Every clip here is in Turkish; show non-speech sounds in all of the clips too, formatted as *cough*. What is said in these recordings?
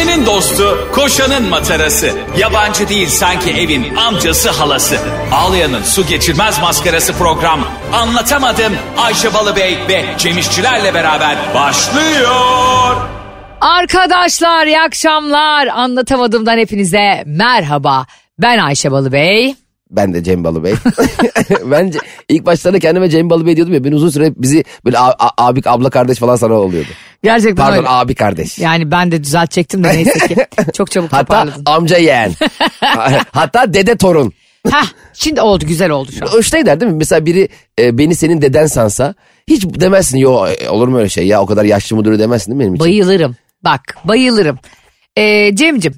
Ayşe'nin dostu, koşanın matarası. Yabancı değil sanki evin amcası halası. Ağlayan'ın su geçirmez maskarası program. Anlatamadım Ayşe Balıbey ve Cemişçilerle beraber başlıyor. Arkadaşlar iyi akşamlar. Anlatamadığımdan hepinize merhaba. Ben Ayşe Balıbey. Ben de Cem Balıbey. *laughs* Bence ilk başlarda kendime Cem Balıbey diyordum ya. Ben uzun süre bizi böyle abi abla kardeş falan sana oluyordu. Gerçekten Pardon öyle. abi kardeş. Yani ben de düzeltecektim de neyse ki. *laughs* Çok çabuk Hatta toparladım. amca yeğen. *laughs* Hatta dede torun. Heh, şimdi oldu güzel oldu şu an. Hoşuna gider değil mi? Mesela biri e, beni senin deden sansa hiç demezsin. Yo e, olur mu öyle şey ya o kadar yaşlı mıdır demezsin değil mi benim için? Bayılırım. Bak bayılırım. Ee, Cem'cim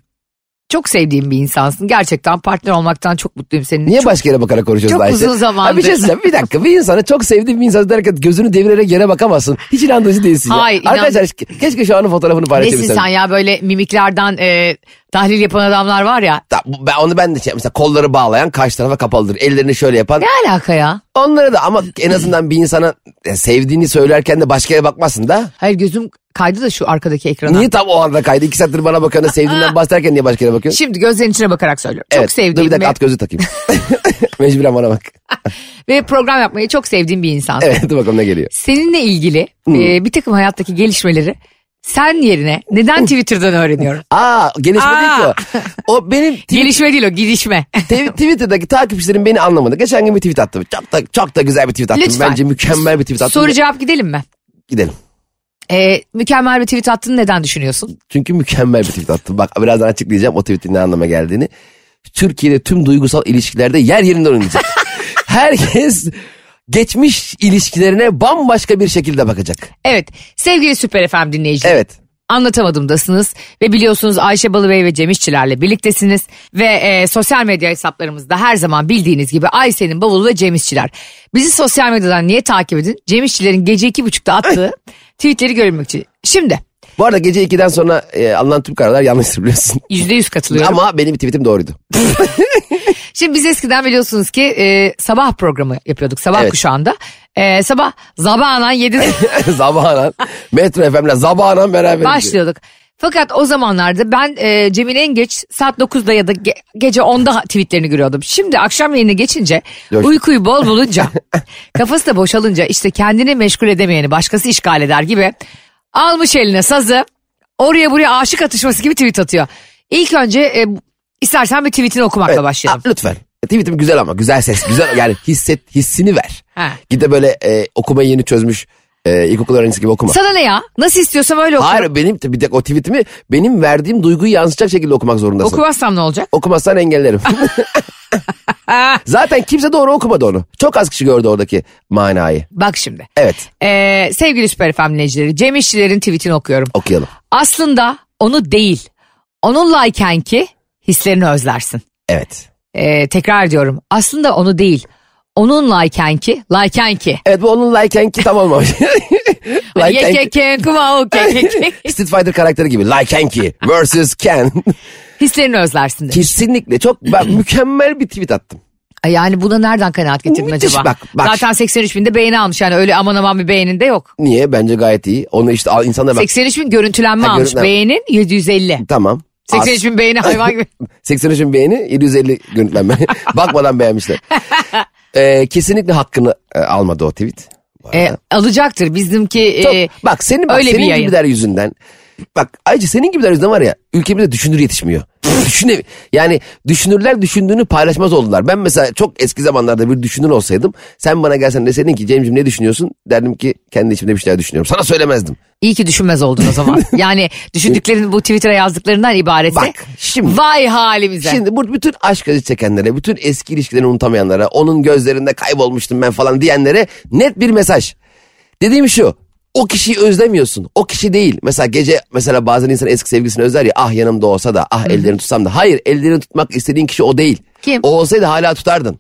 çok sevdiğim bir insansın. Gerçekten partner olmaktan çok mutluyum seninle. Niye Çok- başka yere bakarak konuşuyoruz çok Ayşe? uzun zamandır. Ha, bir şey. Bir dakika. Bir insana çok sevdiğin bir insan derken gözünü devirerek yere bakamazsın. Hiç inandırıcı değilsin ya. Hayır, inan- Arkadaşlar keşke şu anın fotoğrafını Nesin paylaşabilsem. sen ya böyle mimiklerden e, tahlil yapan adamlar var ya. Da- Ben onu ben de şey, mesela kolları bağlayan karşı tarafa kapalıdır. Ellerini şöyle yapan. Ne alaka ya? Onlara da ama en azından bir insana e, sevdiğini söylerken de başka yere bakmasın da. Hayır gözüm kaydı da şu arkadaki ekrana. Niye tam o anda kaydı? İki saattir bana da *laughs* sevdiğinden bahsederken niye başka yere bakıyorsun? Şimdi gözlerin içine bakarak söylüyorum. Evet, çok Dur sevdiğim bir dakika ve, at gözü takayım. *laughs* Mecburen bana bak. *laughs* ve program yapmayı çok sevdiğim bir insansın. Evet dur bakalım ne geliyor. Seninle ilgili e, bir takım hayattaki gelişmeleri sen yerine neden Twitter'dan öğreniyorum? *laughs* Aa gelişme Aa. değil ki o. O benim *laughs* Gelişme değil o gidişme. *laughs* te- Twitter'daki takipçilerim beni anlamadı. Geçen gün bir tweet attım. Çok da, çok da güzel bir tweet attım. Lütfen. Bence mükemmel bir tweet attım. Soru cevap gidelim mi? Gidelim. E, mükemmel bir tweet attığını neden düşünüyorsun? Çünkü mükemmel bir tweet attım. Bak birazdan açıklayacağım o tweetin ne anlama geldiğini. Türkiye'de tüm duygusal ilişkilerde yer yerinden oynayacak. Herkes geçmiş ilişkilerine bambaşka bir şekilde bakacak. Evet sevgili Süper FM dinleyicileri. Evet. Anlatamadımdasınız ve biliyorsunuz Ayşe Balıbey ve Cem İşçilerle birliktesiniz ve e, sosyal medya hesaplarımızda her zaman bildiğiniz gibi Ayşe'nin bavulu ve Cem İşçiler. Bizi sosyal medyadan niye takip edin? Cem İşçilerin gece iki buçukta attığı *laughs* tweetleri görmek için. Şimdi Bu arada gece 2'den sonra e, alınan tüm kararlar yanlıştır biliyorsun. *laughs* yüzde yüz katılıyorum. Ama benim tweetim doğruydu. *laughs* Şimdi biz eskiden biliyorsunuz ki e, sabah programı yapıyorduk sabah Evet. kuşağında. E, sabah zabanan 7'de *laughs* Zabanan. Metro FM'le Zabanan beraber. başlıyorduk. Fakat o zamanlarda ben e, Cem'in en geç saat 9'da ya da ge- gece 10'da tweetlerini görüyordum. Şimdi akşam yayına geçince Yok. uykuyu bol bulunca kafası da boşalınca işte kendini meşgul edemeyeni başkası işgal eder gibi almış eline sazı oraya buraya aşık atışması gibi tweet atıyor. İlk önce e, istersen bir tweetini okumakla Evet, başlayalım. a- lütfen. Tweetim güzel ama güzel ses güzel *laughs* yani hisset hissini ver. Ha. Git de böyle e, okumayı yeni çözmüş e, ilkokul öğrencisi gibi okuma. Sana ne ya? Nasıl istiyorsam öyle okurum. Hayır benim bir de o tweetimi benim verdiğim duyguyu yansıtacak şekilde okumak zorundasın. Okumazsam ne olacak? Okumazsan engellerim. *laughs* *laughs* Zaten kimse doğru okumadı onu. Çok az kişi gördü oradaki manayı. Bak şimdi. Evet Ee, sevgili Süper FM dinleyicileri Cem İşçilerin tweetini okuyorum. okuyalım. Aslında onu değil onunlayken ki hislerini özlersin. Evet. Ee, tekrar diyorum aslında onu değil onunlayken ki layken ki. Evet bu onun and ki tam olmamış. *laughs* ki. Ukekeke. *laughs* Street Fighter karakteri gibi. And ki versus Ken. Hislerini özlersin demiş. Kesinlikle çok ben *clears throat* mükemmel bir tweet attım. Yani buna nereden kanaat getirdin Müthiş, acaba? bak, bak. Zaten 83 binde beğeni almış yani öyle aman aman bir beğenin de yok. Niye? Bence gayet iyi. Onu işte insanlar bak. 83 bin görüntülenme Ha, almış görüntülenme. beğenin 750. Tamam. 83 bin beğeni hayvan *laughs* gibi. 83 bin beğeni 750 görüntülenme. *laughs* Bakmadan beğenmişler. *laughs* Ee, kesinlikle hakkını e, almadı o tweet. E, alacaktır bizimki Çok- e, bak senin bak, öyle bir senin yayın. gibiler yüzünden. Bak ayrıca senin gibiler yüzünden var ya ülkemizde düşünür yetişmiyor. Düşüne, yani düşünürler düşündüğünü paylaşmaz oldular. Ben mesela çok eski zamanlarda bir düşünür olsaydım sen bana gelsen deseydin ki Cem'ciğim ne düşünüyorsun? Derdim ki kendi içimde bir şeyler düşünüyorum. Sana söylemezdim. iyi ki düşünmez oldun o zaman. *laughs* yani düşündüklerin bu Twitter'a yazdıklarından ibaretse Bak, şimdi- vay halimize. Şimdi bu bütün aşk acı çekenlere, bütün eski ilişkilerini unutamayanlara, onun gözlerinde kaybolmuştum ben falan diyenlere net bir mesaj. Dediğim şu. O kişiyi özlemiyorsun. O kişi değil. Mesela gece mesela bazen insan eski sevgilisini özler ya ah yanımda olsa da ah ellerini tutsam da. Hayır ellerini tutmak istediğin kişi o değil. Kim? O olsaydı hala tutardın.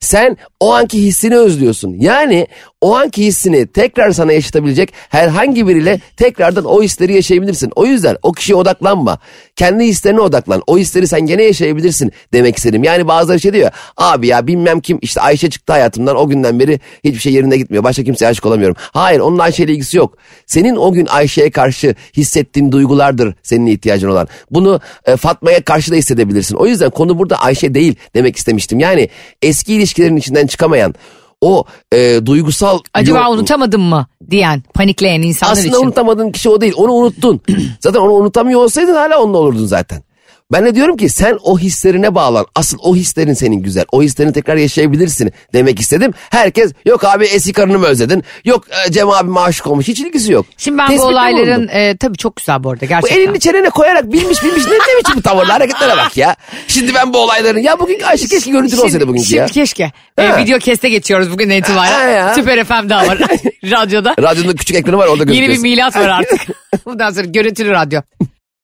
Sen o anki hissini özlüyorsun. Yani o anki hissini tekrar sana yaşatabilecek herhangi biriyle tekrardan o hisleri yaşayabilirsin. O yüzden o kişiye odaklanma. Kendi hislerine odaklan. O hisleri sen gene yaşayabilirsin demek istedim. Yani bazıları şey diyor. Abi ya bilmem kim işte Ayşe çıktı hayatımdan o günden beri hiçbir şey yerinde gitmiyor. Başka kimseye aşık olamıyorum. Hayır onun Ayşe ile ilgisi yok. Senin o gün Ayşe'ye karşı hissettiğin duygulardır senin ihtiyacın olan. Bunu e, Fatma'ya karşı da hissedebilirsin. O yüzden konu burada Ayşe değil demek istemiştim. Yani eski ilişkilerin içinden çıkamayan o e, duygusal... Acaba yo- unutamadım mı diyen panikleyen insanlar Aslında için. unutamadığın kişi o değil. Onu unuttun. *clears throat* zaten onu unutamıyor olsaydın hala onunla olurdun zaten. Ben de diyorum ki sen o hislerine bağlan. Asıl o hislerin senin güzel. O hislerini tekrar yaşayabilirsin demek istedim. Herkes yok abi eski karını mı özledin? Yok e, Cem abi aşık olmuş. Hiç ilgisi yok. Şimdi ben bu Tespitte olayların e, tabii çok güzel bu arada Bu gerçekten. elini çenene koyarak bilmiş bilmiş ne, ne biçim bu tavırlar hareketlere bak ya. Şimdi ben bu olayların ya bugün Ayşe keşke görüntülü olsaydı bugünkü şimdi ya. keşke. E, video keste geçiyoruz bugün itibaren. Süper FM'de var *laughs* radyoda. Radyonun küçük ekranı var orada Yeni bir gözüküyorsun. milat var artık. *laughs* Bundan sonra görüntülü radyo.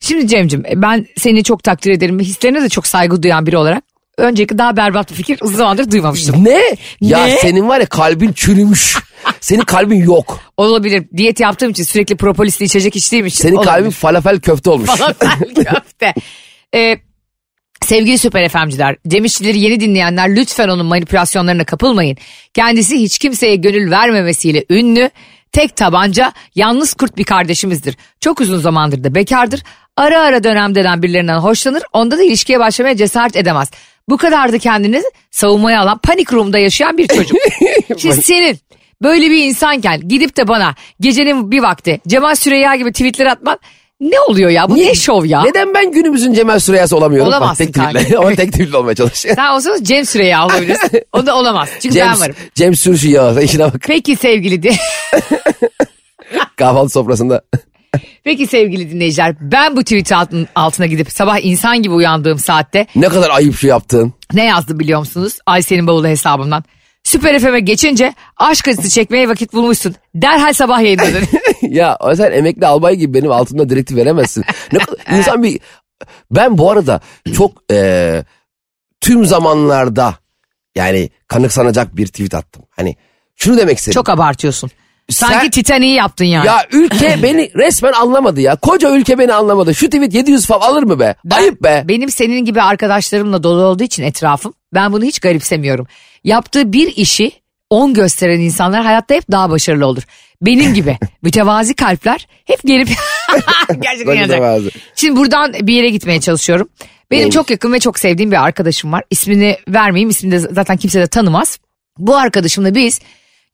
Şimdi Cem'cim ben seni çok takdir ederim hislerine de çok saygı duyan biri olarak önceki daha berbat bir fikir uzun zamandır duymamıştım. Ne? Ya Ne? senin var ya kalbin çürümüş. Senin kalbin yok. Olabilir. Diyet yaptığım için sürekli propolisli içecek içtiğim için. Senin olabilir. kalbin falafel köfte olmuş. Falafel *laughs* köfte. Ee, sevgili süper efemciler, Cem İşçileri yeni dinleyenler lütfen onun manipülasyonlarına kapılmayın. Kendisi hiç kimseye gönül vermemesiyle ünlü, tek tabanca, yalnız kurt bir kardeşimizdir. Çok uzun zamandır da bekardır. Ara ara dönem dönem birilerinden hoşlanır, onda da ilişkiye başlamaya cesaret edemez. Bu kadar da kendini savunmaya alan panik room'da yaşayan bir çocuk. *laughs* Şimdi senin böyle bir insanken gidip de bana gecenin bir vakti Cemal Süreyya gibi tweetler atman ne oluyor ya? Bu ne şov ya? Neden ben günümüzün Cemal Süreyya'sı olamıyorum? Olamazsın Bak, tek kanka. *laughs* Ama tek tweetle olmaya çalışıyor. Sen olsanız Cem Süreyya olabilirsin. *laughs* O da olamaz. Çünkü ben varım. Cem Sürşü ya. Sen işine bak. Peki sevgili di- *laughs* Kahvaltı sofrasında. Peki sevgili dinleyiciler ben bu tweet altın, altına gidip sabah insan gibi uyandığım saatte Ne kadar ayıp şu yaptığın. ne yazdı biliyor musunuz? Ayşe'nin bavulu hesabımdan. Süper FM'e geçince aşk acısı çekmeye vakit bulmuşsun. Derhal sabah yayınladın. *laughs* ya o sen emekli albay gibi benim altımda direktif veremezsin. Ne kadar, *laughs* insan bir... Ben bu arada çok eee, tüm zamanlarda yani kanıksanacak bir tweet attım. Hani şunu demek istedim. Çok abartıyorsun. Sanki Sen- Titanic'i yaptın yani. Ya ülke *laughs* beni resmen anlamadı ya. Koca ülke beni anlamadı. Şu tweet 700 fav alır mı be? Ben- Ayıp be. Benim senin gibi arkadaşlarımla dolu olduğu için etrafım ben bunu hiç garipsemiyorum. Yaptığı bir işi 10 gösteren insanlar hayatta hep daha başarılı olur. Benim gibi *laughs* mütevazi kalpler hep gelip *laughs* gerçekten yanacak. Şimdi buradan bir yere gitmeye çalışıyorum. Benim Neymiş? çok yakın ve çok sevdiğim bir arkadaşım var. İsmini vermeyeyim. İsmini de zaten kimse de tanımaz. Bu arkadaşımla biz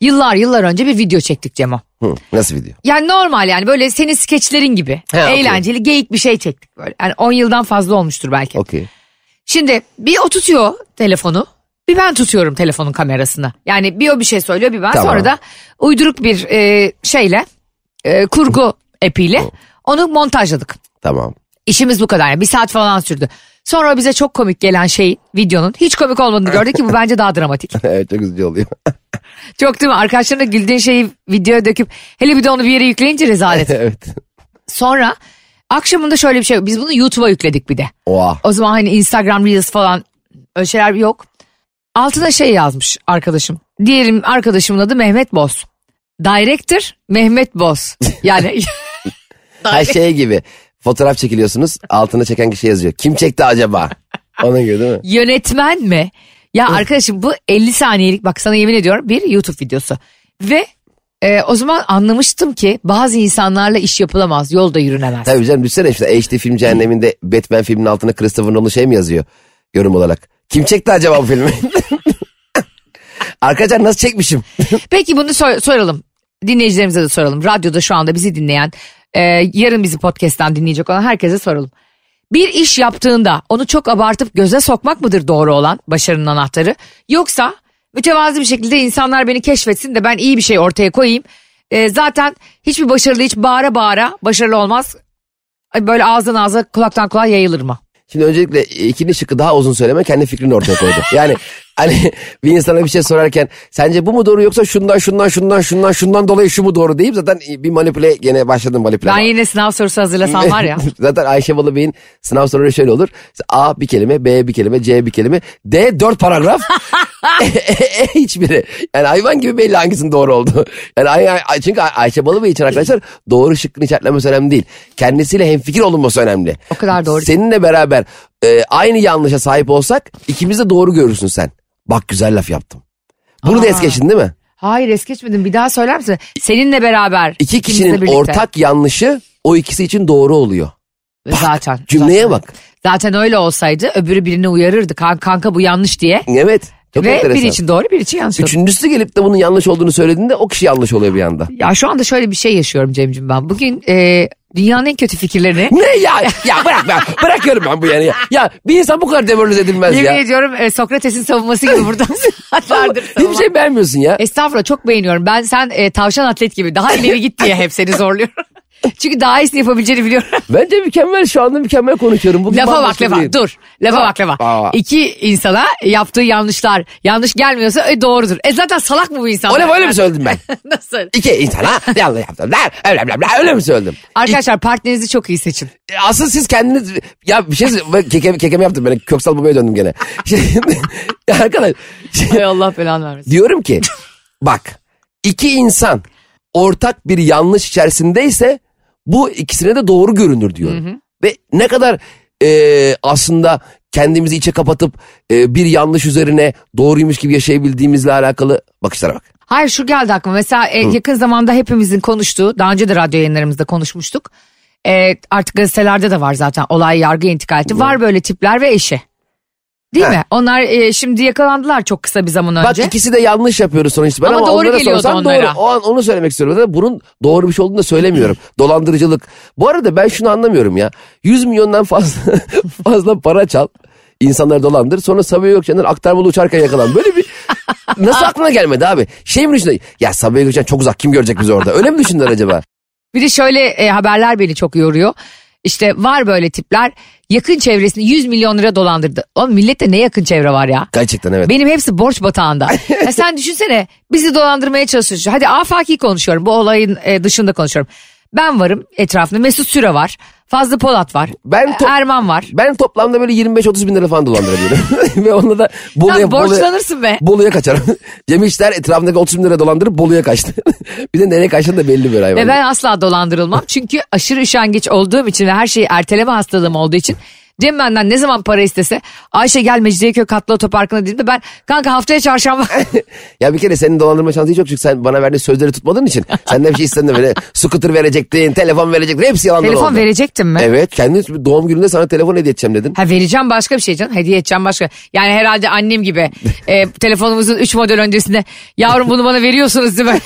yıllar yıllar önce bir video çektik Cemo. Hı, nasıl video? Yani normal yani böyle senin skeçlerin gibi. He, eğlenceli geyik bir şey çektik böyle. Yani 10 yıldan fazla olmuştur belki. Okey. Şimdi bir o tutuyor telefonu. Bir ben tutuyorum telefonun kamerasını. Yani bir o bir şey söylüyor bir ben. Tamam. Sonra da uyduruk bir e, şeyle e, kurgu epiyle onu montajladık. Tamam. İşimiz bu kadar. Yani bir saat falan sürdü. Sonra bize çok komik gelen şey videonun hiç komik olmadığını gördük ki bu bence daha dramatik. *laughs* evet çok üzücü oluyor. *laughs* Çok değil mi? Arkadaşlarına güldüğün şeyi videoya döküp hele bir de onu bir yere yükleyince rezalet. *laughs* evet. Sonra akşamında şöyle bir şey biz bunu YouTube'a yükledik bir de. Oha. O zaman hani Instagram Reels falan öyle şeyler yok. Altına şey yazmış arkadaşım. Diyelim arkadaşımın adı Mehmet Boz. Director Mehmet Boz. Yani Her şey gibi. Fotoğraf çekiliyorsunuz altına çeken kişi yazıyor. Kim çekti acaba? Ona göre değil mi? yönetmen mi? Ya arkadaşım bu 50 saniyelik bak sana yemin ediyorum bir YouTube videosu. Ve e, o zaman anlamıştım ki bazı insanlarla iş yapılamaz, yolda yürünemez. Tabii canım düşünsene işte HD film cehenneminde Batman filminin altına Christopher Nolan şey mi yazıyor? Yorum olarak. Kim çekti acaba bu filmi? *laughs* Arkadaşlar nasıl çekmişim? Peki bunu sor- soralım. Dinleyicilerimize de soralım. Radyoda şu anda bizi dinleyen, e, yarın bizi podcast'ten dinleyecek olan herkese soralım. Bir iş yaptığında onu çok abartıp göze sokmak mıdır doğru olan başarının anahtarı? Yoksa mütevazi bir şekilde insanlar beni keşfetsin de ben iyi bir şey ortaya koyayım. E, zaten hiçbir başarılı hiç bağıra bağıra başarılı olmaz. Böyle ağızdan ağza kulaktan kulağa yayılır mı? Şimdi öncelikle ikinin şıkkı daha uzun söyleme kendi fikrini ortaya koydu. *laughs* Yani Hani bir insana bir şey sorarken sence bu mu doğru yoksa şundan şundan şundan şundan şundan dolayı şu mu doğru deyip zaten bir manipüle gene başladım manipüle. Ben yine sınav sorusu hazırlasam var ya. *laughs* zaten Ayşe Balıbey'in sınav soruları şöyle olur. A bir kelime, B bir kelime, C bir kelime, D dört paragraf. *laughs* e, e, e, hiçbiri. Yani hayvan gibi belli hangisinin doğru oldu. Yani Ay- Ay- çünkü Ay- Ayşe Balıbey için arkadaşlar doğru şıkkın işaretlenmesi önemli değil. Kendisiyle hemfikir olunması önemli. O kadar doğru. Seninle beraber e, aynı yanlışa sahip olsak ikimiz de doğru görürsün sen. Bak güzel laf yaptım. Bunu da es geçtin değil mi? Hayır es geçmedim bir daha söyler misin? Seninle beraber. İki kişinin ortak yanlışı o ikisi için doğru oluyor. Zaten. Cümleye zaten. bak. Zaten öyle olsaydı öbürü birini uyarırdı. Kan- Kanka bu yanlış diye. Evet. Çok Ve enteresan. biri için doğru biri için yanlış. Üçüncüsü gelip de bunun yanlış olduğunu söylediğinde o kişi yanlış oluyor bir anda. Ya şu anda şöyle bir şey yaşıyorum Cem'cim ben. Bugün e, dünyanın en kötü fikirlerini Ne ya? Ya bırak ben. Bırakıyorum ben bu yani. Ya, ya bir insan bu kadar demoralize edilmez yemin ya. ediyorum e, Sokrates'in savunması gibi buradan *laughs* saatlerdir Hiçbir şey beğenmiyorsun ya. Estağfurullah çok beğeniyorum. Ben sen e, tavşan atlet gibi daha ileri git diye hep seni zorluyorum. Çünkü daha iyisini yapabileceğini biliyorum. *laughs* Bence mükemmel şu anda mükemmel konuşuyorum. Bu lafa bak lafa değil. dur. Lafa Aa, bak lafa. aa. İki insana yaptığı yanlışlar yanlış gelmiyorsa e, doğrudur. E zaten salak mı bu insan? Öyle öyle mi söyledim ben? *laughs* Nasıl? İki insana yanlış yaptılar. Öyle öyle öyle mi söyledim? Arkadaşlar partnerinizi çok iyi seçin. E, Asıl siz kendiniz ya bir şey ben kekeme, kekeme yaptım ben Köksal babaya döndüm gene. *laughs* Şimdi, ya arkadaş şey- Hay Allah belanı vermesin. diyorum ki bak iki insan ortak bir yanlış içerisindeyse bu ikisine de doğru görünür diyorum. Ve ne kadar e, aslında kendimizi içe kapatıp e, bir yanlış üzerine doğruymuş gibi yaşayabildiğimizle alakalı bakışlara bak. Hayır şu geldi aklıma. Mesela e, yakın zamanda hepimizin konuştuğu, daha önce de radyo yayınlarımızda konuşmuştuk. E, artık gazetelerde de var zaten olay yargı intikal etti. Var böyle tipler ve eşi. Değil Ha. mi? Onlar e, şimdi yakalandılar çok kısa bir zaman Bak önce. ikisi de yanlış yapıyoruz sonuç itibariyle Ama ama, doğru onlara sorsan onlara. doğru. O an onu söylemek istiyorum. Da bunun doğru bir şey olduğunu da söylemiyorum. *laughs* Dolandırıcılık. Bu arada ben şunu anlamıyorum ya. 100 milyondan fazla *laughs* fazla para çal. insanları dolandır. Sonra Sabiha Gökçen'den aktarmalı uçarken yakalan. Böyle bir *laughs* nasıl aklına gelmedi abi? Şey mi düşündün? Ya Sabiha Gökçen çok uzak kim görecek bizi orada? Öyle mi düşündüler acaba? Bir de şöyle e, haberler beni çok yoruyor. İşte var böyle tipler yakın çevresini 100 milyon lira dolandırdı. Oğlum millette ne yakın çevre var ya? Gerçekten evet. Benim hepsi borç batağında. *laughs* ya sen düşünsene bizi dolandırmaya çalışıyorsun. Hadi afaki konuşuyorum bu olayın e, dışında konuşuyorum. Ben varım etrafında Mesut Süre var. Fazlı Polat var. Ben to- Erman var. Ben toplamda böyle 25-30 bin lira falan dolandırabiliyorum. *laughs* Ve onunla da Bolu'ya, Sen Bolu'ya, borçlanırsın be. Bolu'ya kaçarım. *laughs* Cem İşler etrafındaki 30 bin lira dolandırıp Bolu'ya kaçtı. *laughs* bir de nereye kaçtığını da belli bir hayvan. Ve ben asla dolandırılmam. Çünkü aşırı üşengeç olduğum için ve her şeyi erteleme hastalığım olduğu için Cem benden ne zaman para istese Ayşe gel Mecidiyeköy katlı otoparkına dediğimde ben kanka haftaya çarşamba *laughs* Ya bir kere senin dolandırma şansı hiç yok çünkü sen bana verdiğin sözleri tutmadığın için senden bir şey istedin böyle *laughs* scooter verecektin, telefon verecektin hepsi yalandan telefon oldu. verecektim mi? Evet kendi doğum gününde sana telefon hediye edeceğim dedin. Ha vereceğim başka bir şey canım. Hediye edeceğim başka. Yani herhalde annem gibi e, *laughs* telefonumuzun 3 model öncesinde yavrum bunu bana veriyorsunuz değil mi?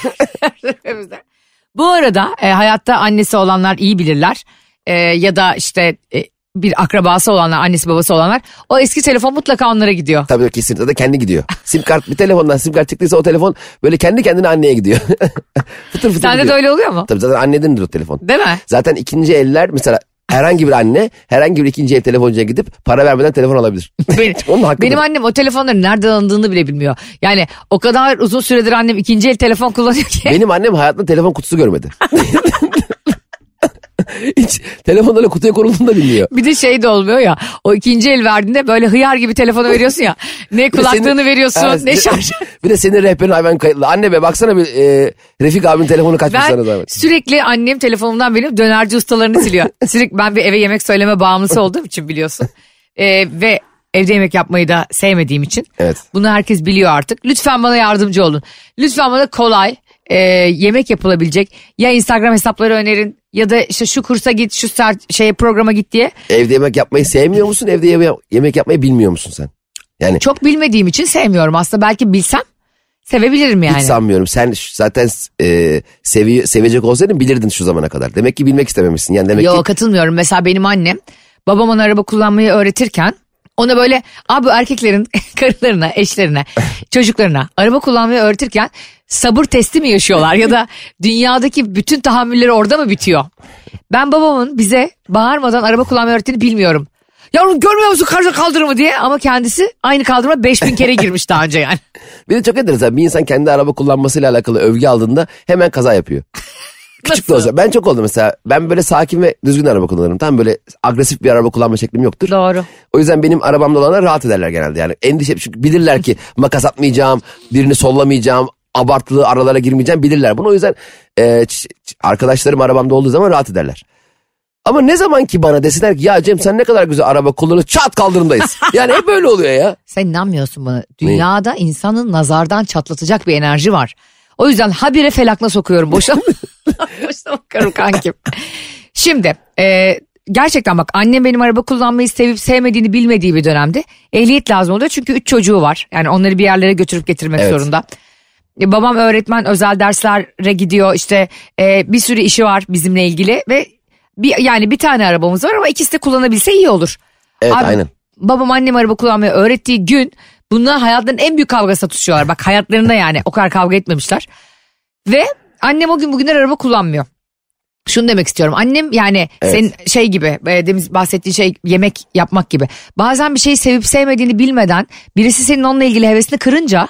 Bu arada e, hayatta annesi olanlar iyi bilirler. E, ya da işte e, bir akrabası olanlar, annesi babası olanlar. O eski telefon mutlaka onlara gidiyor. Tabii kesinlikle de kendi gidiyor. Sim kart bir telefondan sim kart çıktıysa o telefon böyle kendi kendine anneye gidiyor. *laughs* fıtır fıtır Sende de öyle oluyor mu? Tabii zaten annedendir o telefon. Değil mi? Zaten ikinci eller mesela herhangi bir anne herhangi bir ikinci el telefoncuya gidip para vermeden telefon alabilir. *laughs* Benim, Onun hakkıdır. benim annem o telefonların nereden alındığını bile bilmiyor. Yani o kadar uzun süredir annem ikinci el telefon kullanıyor ki. Benim annem hayatında telefon kutusu görmedi. *laughs* *laughs* Hiç telefonun öyle kutuya konulduğunu da bilmiyor. Bir de şey de olmuyor ya. O ikinci el verdiğinde böyle hıyar gibi telefonu veriyorsun ya. Ne kulaklığını senin- veriyorsun Ha, ne şarj. *laughs* Bir de senin rehberin hayvan kayıtlı. Anne be baksana bir e, Refik abinin telefonu kaçmış sana Ben zahmet. sürekli annem telefonumdan benim dönerci ustalarını siliyor. *laughs* sürekli ben bir eve yemek söyleme bağımlısı olduğum için biliyorsun. Ee, ve evde yemek yapmayı da sevmediğim için. Evet. Bunu herkes biliyor artık. Lütfen bana yardımcı olun. Lütfen bana kolay e, yemek yapılabilecek ya Instagram hesapları önerin ya da işte şu kursa git şu start, şeye programa git diye. Evde yemek yapmayı sevmiyor musun? Evde yeme- yemek yapmayı bilmiyor musun sen? Yani Çok bilmediğim için sevmiyorum. Aslında belki bilsem sevebilirim yani. hiç sanmıyorum. Sen ş- zaten e, sevi sevecek olsaydın bilirdin şu zamana kadar. Demek ki bilmek istememişsin. Yani demek Yok ki katılmıyorum. Mesela benim annem babam ona araba kullanmayı öğretirken ona böyle abi erkeklerin *laughs* karılarına, eşlerine, *laughs* çocuklarına araba kullanmayı öğretirken sabır testi mi yaşıyorlar ya da *laughs* dünyadaki bütün tahammülleri orada mı bitiyor? Ben babamın bize bağırmadan araba kullanmayı öğrettiğini bilmiyorum. Yavrum görmüyor musun karşı kaldırımı diye ama kendisi aynı kaldırıma 5000 kere girmiş daha önce yani. Bir de çok enteresan bir insan kendi araba kullanmasıyla alakalı övgü aldığında hemen kaza yapıyor. Küçük de olsa. Ben çok oldu mesela. Ben böyle sakin ve düzgün araba kullanırım. Tam böyle agresif bir araba kullanma şeklim yoktur. Doğru. O yüzden benim arabamda olanlar rahat ederler genelde. Yani endişe çünkü bilirler ki *laughs* makas atmayacağım, birini sollamayacağım, abartılı aralara girmeyeceğim bilirler bunu. O yüzden e, arkadaşlarım arabamda olduğu zaman rahat ederler. Ama ne zaman ki bana desinler ki ya Cem sen ne kadar güzel araba kullanıyorsun çat kaldırımdayız. *laughs* yani hep böyle oluyor ya. Sen inanmıyorsun bana. Dünyada insanın nazardan çatlatacak bir enerji var. O yüzden habire felakla sokuyorum. Boşa, *laughs* boşa bakarım kankim. Şimdi e, gerçekten bak annem benim araba kullanmayı sevip sevmediğini bilmediği bir dönemde ehliyet lazım oluyor. Çünkü üç çocuğu var. Yani onları bir yerlere götürüp getirmek Evet. zorunda. E, babam öğretmen özel derslere gidiyor işte e, bir sürü işi var bizimle ilgili ve bir, yani bir tane arabamız var ama ikisi de kullanabilse iyi olur. Evet Abi, aynen. Babam annem araba kullanmayı öğrettiği gün bunlar hayatlarının en büyük kavgasına tutuşuyorlar. Bak hayatlarında yani o kadar kavga etmemişler. Ve annem o gün bugünler araba kullanmıyor. Şunu demek istiyorum. Annem yani Evet. senin şey gibi e, demin bahsettiğin şey yemek yapmak gibi. Bazen bir şeyi sevip sevmediğini bilmeden birisi senin onunla ilgili hevesini kırınca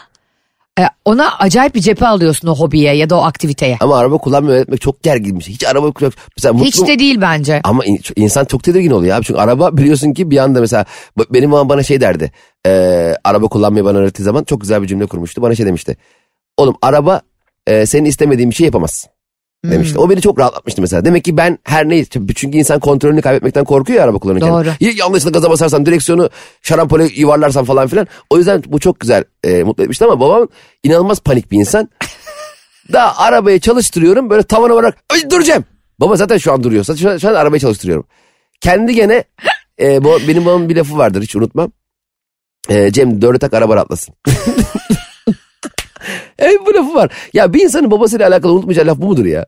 ona acayip bir cephe alıyorsun o hobiye ya da o aktiviteye. Ama araba kullanmayı öğretmek çok gerginmiş. Hiç araba kullan... Mesela mutlu... Hiç de değil bence. Ama in- insan çok tedirgin oluyor abi. Çünkü araba *laughs* biliyorsun ki bir anda mesela benim babam bana şey derdi. Eee, araba kullanmayı bana öğrettiği zaman çok güzel bir cümle kurmuştu. Bana şey demişti. Oğlum araba eee, senin istemediğin bir şey yapamaz. Demişti. O beni çok rahatlatmıştı mesela. Demek ki ben her neyi çünkü insan kontrolünü kaybetmekten korkuyor ya araba kullanırken. Doğru. Ya- Yanlışlıkla gaza basarsan direksiyonu şarampole yuvarlarsan falan filan. O yüzden bu çok güzel eee, mutlu etmişti ama babam inanılmaz panik bir insan. *laughs* Daha arabayı çalıştırıyorum böyle tavana olarak Ay, duracağım. Baba zaten şu an duruyor. Şu an, şu an arabayı çalıştırıyorum. Kendi gene e, bu, benim babamın bir lafı vardır hiç unutmam. E, Cem dörde tak araba atlasın. *laughs* evet bu lafı var. Ya bir insanın babasıyla alakalı unutmayacağı laf bu mudur ya?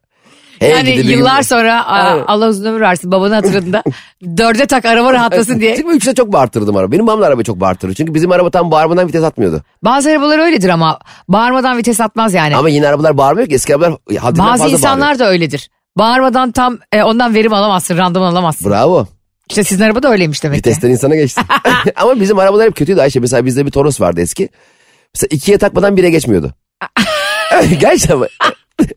Hey Yani gidi yıllar gün- sonra a-. Allah uzun ömür versin babanı hatırladığında *laughs* dörde tak araba rahatlasın diye. Çünkü üçte çok bağırtırdım araba. Benim babam da arabayı çok bağırtırdı. Çünkü bizim araba tam bağırmadan vites atmıyordu. Bazı arabalar öyledir ama bağırmadan vites atmaz yani. Ama yine arabalar bağırmıyor ki. Eski arabalar haddinden Bazı fazla insanlar da öyledir. Bağırmadan tam e, ondan verim alamazsın, randıman alamazsın. bağırıyor. Bravo. İşte sizin araba da öyleymiş demek ki. Vitesten insana geçti. *laughs* Ama bizim arabalar hep kötüydü Ayşe. Mesela bizde bir Toros vardı eski. Mesela ikiye takmadan bire geçmiyordu. *laughs* Gerçekten ama.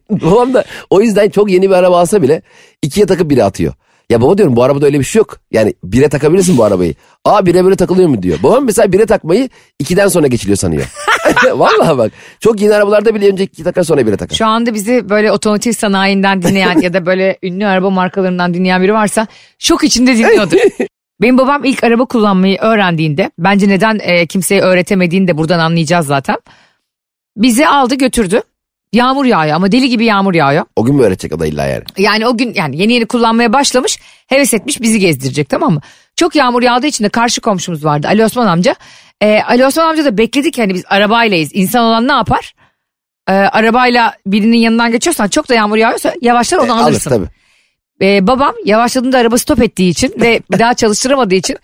Babam da o yüzden çok yeni bir araba alsa bile ikiye takıp bire atıyor. Ya baba diyorum bu arabada öyle bir şey yok. Yani bire takabilirsin bu arabayı. Aa bire böyle takılıyor mu diyor. Babam mesela bire takmayı ikiden sonra geçiliyor sanıyor. *laughs* Vallahi bak. Çok yeni arabalarda bile önce iki takar sonra bire takar. Şu anda bizi böyle otomotiv sanayinden dinleyen *laughs* ya da böyle ünlü araba markalarından dinleyen biri varsa şok içinde dinliyordur. Benim babam ilk araba kullanmayı öğrendiğinde bence neden e, kimseye öğretemediğini de buradan anlayacağız zaten. Bizi aldı götürdü. Yağmur yağıyor ama deli gibi yağmur yağıyor. O gün mü öğretecek o da illa yani? Yani o gün yani yeni yeni kullanmaya başlamış heves etmiş bizi gezdirecek tamam mı? Çok yağmur yağdığı için de karşı komşumuz vardı Ali Osman amca. Ee, Ali Osman amca da bekledik hani biz arabaylayız. İnsan olan ne yapar? Ee, arabayla birinin yanından geçiyorsan çok da yağmur yağıyorsa yavaşlar onu E, alır alırsın. tabii. Ee, babam yavaşladığında araba stop ettiği için ve bir daha çalıştıramadığı için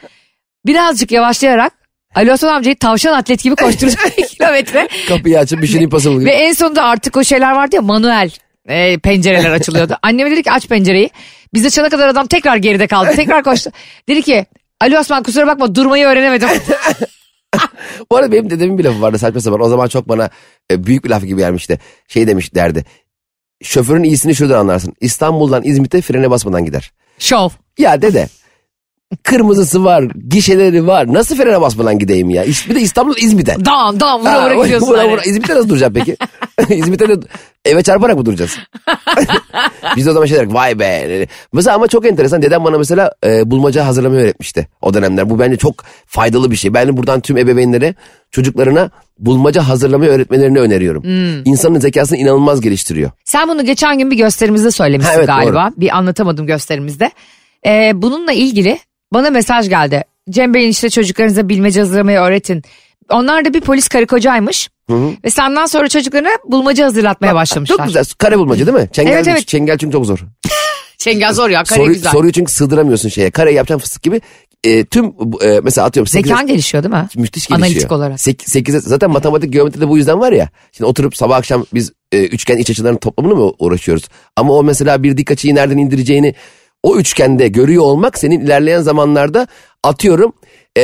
birazcık yavaşlayarak Ali Osman amcayı tavşan atlet gibi koşturacak *laughs* kilometre. Kapıyı açıp bir şey impossible gibi. Ve en sonunda artık o şeyler vardı ya manuel e, pencereler açılıyordu. *laughs* Anneme dedi ki aç pencereyi. Biz de çana kadar adam tekrar geride kaldı. Tekrar koştu. Dedi ki Ali Osman kusura bakma durmayı öğrenemedim. *laughs* Bu arada benim dedemin bir lafı vardı saçma sapan. O zaman çok bana e, büyük bir laf gibi gelmişti. Şey demiş derdi. Şoförün iyisini şuradan anlarsın. İstanbul'dan İzmit'e frene basmadan gider. Şov. Ya dede kırmızısı var, gişeleri var. Nasıl frene basmadan gideyim ya? Bir de İstanbul İzmit'e. Dağın dağın vura vura gidiyorsun. vura vura. İzmit'te nasıl duracağım peki? *laughs* İzmit'te de eve çarparak mı duracağız? *laughs* Biz de o zaman şey derdik vay be. Mesela ama çok enteresan. Dedem bana mesela e, bulmaca hazırlamayı öğretmişti o dönemler. Bu bence çok faydalı bir şey. Ben buradan tüm ebeveynlere çocuklarına bulmaca hazırlamayı öğretmelerini öneriyorum. Hmm. İnsanın zekasını inanılmaz geliştiriyor. Sen bunu geçen gün bir gösterimizde söylemiştin Ha, evet, galiba. Bir anlatamadım gösterimizde. Ee, bununla ilgili bana mesaj geldi. Cem Bey'in işte çocuklarınıza bilmece hazırlamayı öğretin. Onlar da bir polis karı kocaymış. Ve senden sonra çocuklarına bulmaca hazırlatmaya başlamışlar. Çok güzel. Kare bulmaca değil mi? Çengel, Evet, evet. çengel çünkü çok zor. *laughs* Çengel zor ya kare Soru, güzel. soruyu çünkü sığdıramıyorsun şeye. Kareyi yapacaksın fıstık gibi. E, tüm e, mesela atıyorum. sekize- Zekan gelişiyor değil mi? Müthiş gelişiyor. Analitik olarak. Sek, sekize, zaten matematik geometri de bu yüzden var ya. Şimdi oturup sabah akşam biz e, üçgen iç açılarının toplamını mı uğraşıyoruz? Ama o mesela bir dik açıyı nereden indireceğini o üçgende görüyor olmak senin ilerleyen zamanlarda atıyorum e,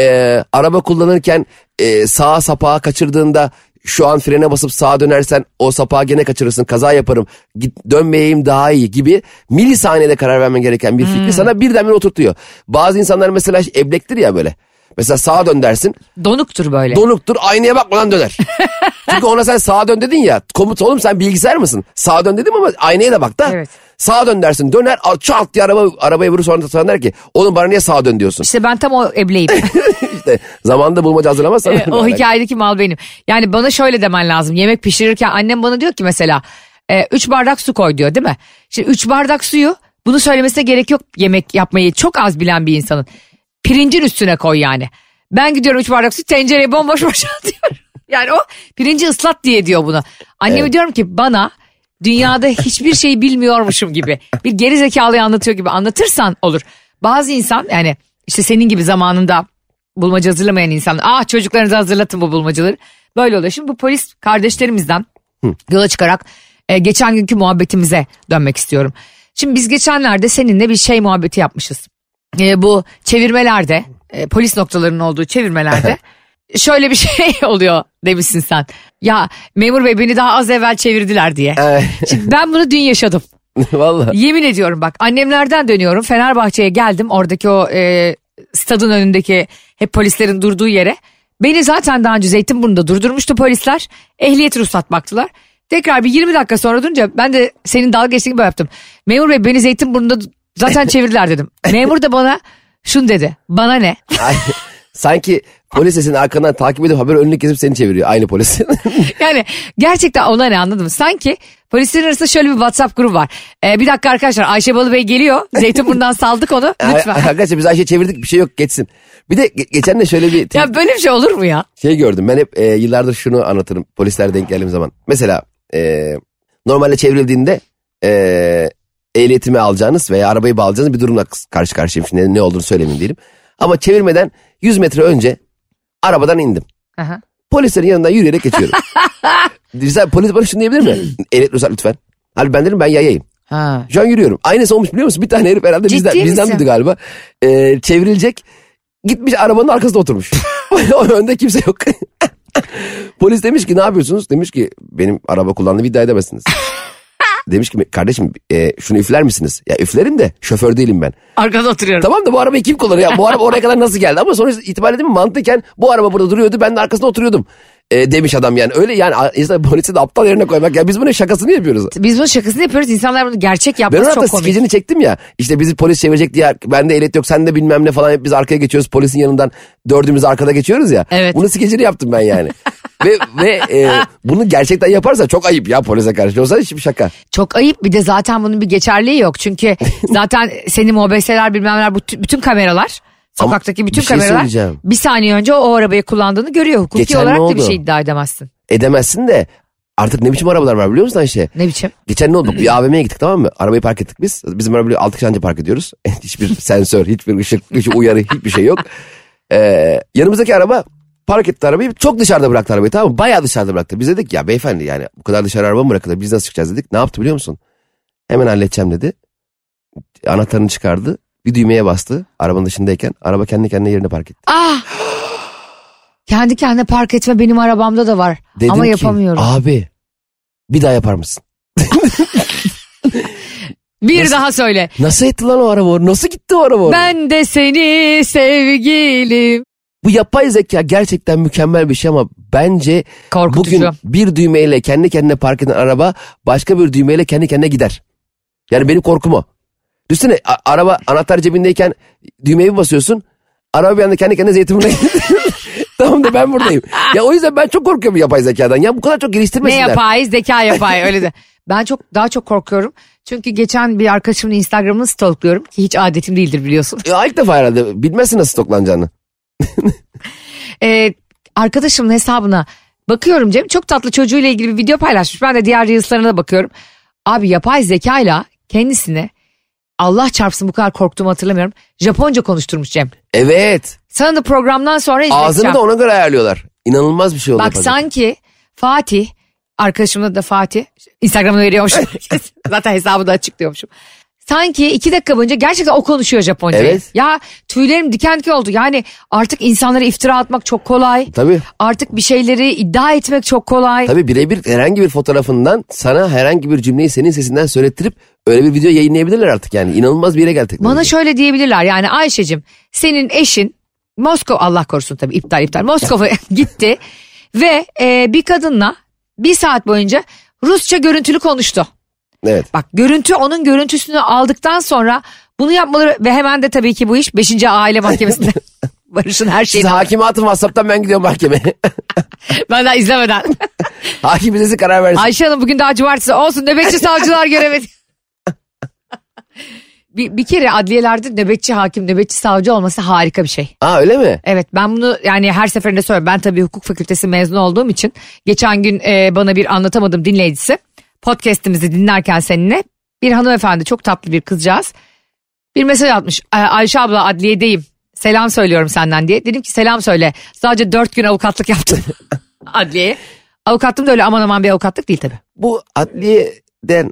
araba kullanırken e, sağa sapağı kaçırdığında şu an frene basıp sağa dönersen o sapağı gene kaçırırsın kaza yaparım git dönmeyeyim daha iyi gibi milisaniyede karar vermen gereken bir fikri sana birdenbire oturtuyor. Bazı insanlar mesela eblektir ya böyle. Mesela sağa dön dersin Donuktur böyle. donuktur aynaya bakmadan döner. *laughs* Çünkü ona sen sağa dön dedin ya komut oğlum sen bilgisayar mısın? Sağa dön dedim ama aynaya da bak da. Evet. Sağa dön dersin döner çat diye araba, arabaya vurur sonra sonra der ki oğlum bana niye sağa dön diyorsun. İşte ben tam o ebleyim. *laughs* işte zamanda bulmaca hazırlamazsan. *laughs* Evet, o hikayedeki mal benim. Yani bana şöyle demen lazım. Yemek pişirirken annem bana diyor ki mesela e, üç bardak su koy diyor değil mi? Şimdi üç bardak suyu bunu söylemesine gerek yok yemek yapmayı çok az bilen bir insanın. Pirincin üstüne koy yani. Ben gidiyorum üç bardak su tencereye bomboş *laughs* boşaltıyorum. Yani o pirinci ıslat diye diyor bunu. Anneme Evet. diyorum ki bana dünyada hiçbir şey bilmiyormuşum gibi bir geri zekalıyı anlatıyor gibi anlatırsan olur. Bazı insan yani işte senin gibi zamanında bulmaca hazırlamayan insanlar ah çocuklarınızı hazırlatın bu bulmacaları böyle oluyor. Şimdi bu polis kardeşlerimizden yola çıkarak e, geçen günkü muhabbetimize dönmek istiyorum. Şimdi biz geçenlerde seninle bir şey muhabbeti yapmışız. E, bu çevirmelerde e, polis noktalarının olduğu çevirmelerde *laughs* şöyle bir *laughs* şey oluyor demişsin sen. Ya memur bey beni daha az evvel çevirdiler diye. *laughs* Evet. Şimdi ben bunu dün yaşadım. *laughs* Vallahi. Yemin ediyorum bak annemlerden dönüyorum Fenerbahçe'ye geldim oradaki o e, stadın önündeki hep polislerin durduğu yere. Beni zaten daha önce Zeytinburnu'nda durdurmuştu polisler. Ehliyet ruhsat baktılar. Tekrar bir 20 dakika sonra durunca ben de senin dalga geçtiğin gibi yaptım. Memur bey beni Zeytinburnu'nda zaten çevirdiler dedim. Memur da bana şunu dedi. Bana ne? Sanki polis sesini arkandan takip edip haber önünü kesip seni çeviriyor aynı polis. *laughs* Yani gerçekten ona ne anladım. Sanki polislerin arasında şöyle bir WhatsApp grubu var. Ee, bir dakika arkadaşlar Ayşe Balı Bey geliyor. Zeytinburnu'ndan saldık onu. *laughs* Lütfen. Arkadaşlar biz Ayşe çevirdik bir şey yok geçsin. Bir de ge- geçen de şöyle bir Ya böyle bir şey olur mu ya? şey gördüm. Ben hep e, yıllardır şunu anlatırım polisler denk geldiğim zaman. Mesela e, normalde çevrildiğinde e, ehliyetimi alacağınız veya arabayı bağlayacağınız bir durumla karşı karşıyayım. Şimdi ne olduğunu söylemeyeyim diyelim. Ama çevirmeden 100 metre önce arabadan indim. Aha. Polislerin yanından yürüyerek geçiyorum. *laughs* Güzel polis bana şunu diyebilir mi? *clears throat* Ehliyet ruhsat lütfen. Halbuki ben dedim ben yayayım. Ha. Şu an yürüyorum. Aynısı olmuş biliyor musun? Bir tane herif herhalde Ciddi bizden, bizden miydi galiba. Ee, çevrilecek. Gitmiş arabanın arkasında oturmuş. *laughs* *laughs* önde kimse yok. Polis demiş ki ne yapıyorsunuz? Demiş ki benim araba kullandığımı iddia edemezsiniz. Demiş ki kardeşim e, şunu üfler misiniz? Ya üflerim de şoför değilim ben. Arkada oturuyorum. Tamam da bu arabayı kim kullanıyor? Ya? Bu araba oraya kadar nasıl geldi? Ama sonuç itibariyle değil mi? Mantıken bu araba burada duruyordu. Ben de arkasında oturuyordum. E, demiş adam yani. Öyle yani insan polisi de aptal yerine koymak. Ya biz bunun şakasını yapıyoruz. Biz bunun şakasını yapıyoruz. İnsanlar bunu gerçek Ben yapması çok komik. skecini çektim ya. İşte bizi polis çevirecek diye bende ehliyet yok sen de bilmem ne falan hep biz arkaya geçiyoruz. Polisin yanından dördümüz arkada geçiyoruz ya. Evet. Bunun skecini yaptım ben yani. *laughs* ve ve e, bunu gerçekten yaparsa çok ayıp ya polise karşı. Olsa hiçbir şaka. Çok ayıp bir de zaten bunun bir geçerliği yok. Çünkü *laughs* zaten senin OBS'ler bilmem neler bütün, kameralar sokaktaki bütün bir şey kameralar bir saniye önce o arabayı kullandığını görüyor. Hukuki Geçen olarak da bir şey iddia edemezsin. Edemezsin de artık ne biçim arabalar var biliyor musun Ayşe? Ne biçim? Geçen ne oldu? Bir *clears throat* AVM'ye gittik tamam mı? Arabayı park ettik biz. Bizim arabayı altı kişi anca park ediyoruz. *laughs* hiçbir sensör, hiçbir ışık, hiçbir uyarı, hiçbir şey yok. Ee, yanımızdaki araba park etti arabayı. Çok dışarıda bıraktı arabayı tamam mı? Bayağı dışarıda bıraktı. Biz dedik ya beyefendi yani bu kadar dışarı araba mı bırakılır? Biz nasıl çıkacağız dedik. Ne yaptı biliyor musun? Hemen halledeceğim dedi. Anahtarını çıkardı. Bir düğmeye bastı arabanın dışındayken. Araba kendi kendine yerine park etti. Ah! *gasps* Kendi kendine park etme benim arabamda da var. Dedim Ama ki, yapamıyorum. Abi bir daha yapar mısın? *laughs* bir nasıl- daha söyle. Nasıl etti lan o araba? Nasıl gitti o araba? Ben de seni sevgilim. Bu yapay zeka gerçekten mükemmel bir şey ama bence Korkutucu. bugün bir düğmeyle kendi kendine park eden araba başka bir düğmeyle kendi kendine gider. Yani benim korkum o. Düşünsene a- araba anahtar cebindeyken düğmeye bir basıyorsun. Araba bir anda kendi kendine zeytinburnu'na *laughs* Tamam da ben buradayım. Ya o yüzden ben çok korkuyorum yapay zekadan. Ya bu kadar çok Ne geliştirmesinler. yapay? Zeka yapay öyle de. Ben çok daha çok korkuyorum. Çünkü geçen bir arkadaşımın Instagram'ını stalkluyorum ki hiç adetim değildir biliyorsun. Ya ilk defa herhalde bilmezsin nasıl stoklanacağını. Ee, arkadaşımın hesabına bakıyorum Cem çok tatlı çocuğuyla ilgili bir video paylaşmış. Ben de diğer reels'larına da bakıyorum. Abi yapay zekayla kendisine Allah çarpsın bu kadar korktuğumu hatırlamıyorum. Japonca konuşturmuş Cem. Evet. Sana da programdan sonra izleteceğim. Ağzını da ona göre ayarlıyorlar. İnanılmaz bir şey oldu. Bak zeka. sanki Fatih, arkadaşımın da Fatih, Instagram'ını veriyormuşum. *laughs* Zaten hesabı da açık diyormuşum. Sanki iki dakika boyunca gerçekten o konuşuyor Japonca. Evet. Ya tüylerim diken diken oldu. Yani artık insanlara iftira atmak çok kolay. Tabii. Artık bir şeyleri iddia etmek çok kolay. Tabii birebir herhangi bir fotoğrafından sana herhangi bir cümleyi senin sesinden söylettirip öyle bir video yayınlayabilirler artık yani. İnanılmaz bir yere geldik. Bana şöyle diyebilirler yani Ayşe'cim senin eşin Moskova Allah korusun tabii iptal iptal Moskova'ya *laughs* gitti ve e, bir kadınla bir saat boyunca Rusça görüntülü konuştu. Evet. Bak görüntü onun görüntüsünü aldıktan sonra bunu yapmaları ve hemen de tabii ki bu iş 5. aile mahkemesinde *laughs* Barış'ın her Siz şeyini hakime atın WhatsApp'tan ben gidiyorum mahkemeye. *laughs* ben daha izlemeden. *laughs* Hakim bize karar versin. Ayşe Hanım bugün daha cumartesi olsun nöbetçi savcılar göremedi. bir, bir kere adliyelerde nöbetçi hakim, nöbetçi savcı olması harika bir şey. Aa öyle mi? Evet ben bunu yani her seferinde söylüyorum. Ben tabii hukuk fakültesi mezunu olduğum için geçen gün e, bana bir anlatamadım dinleyicisi podcast'imizi dinlerken seninle bir hanımefendi çok tatlı bir kızcağız bir mesaj atmış. "Ay- Ayşe abla adliyedeyim selam söylüyorum senden diye. Dedim ki selam söyle sadece dört gün avukatlık yaptım *laughs* adliyeye. Avukatlığım da öyle aman aman bir avukatlık değil tabii. Bu adliyeden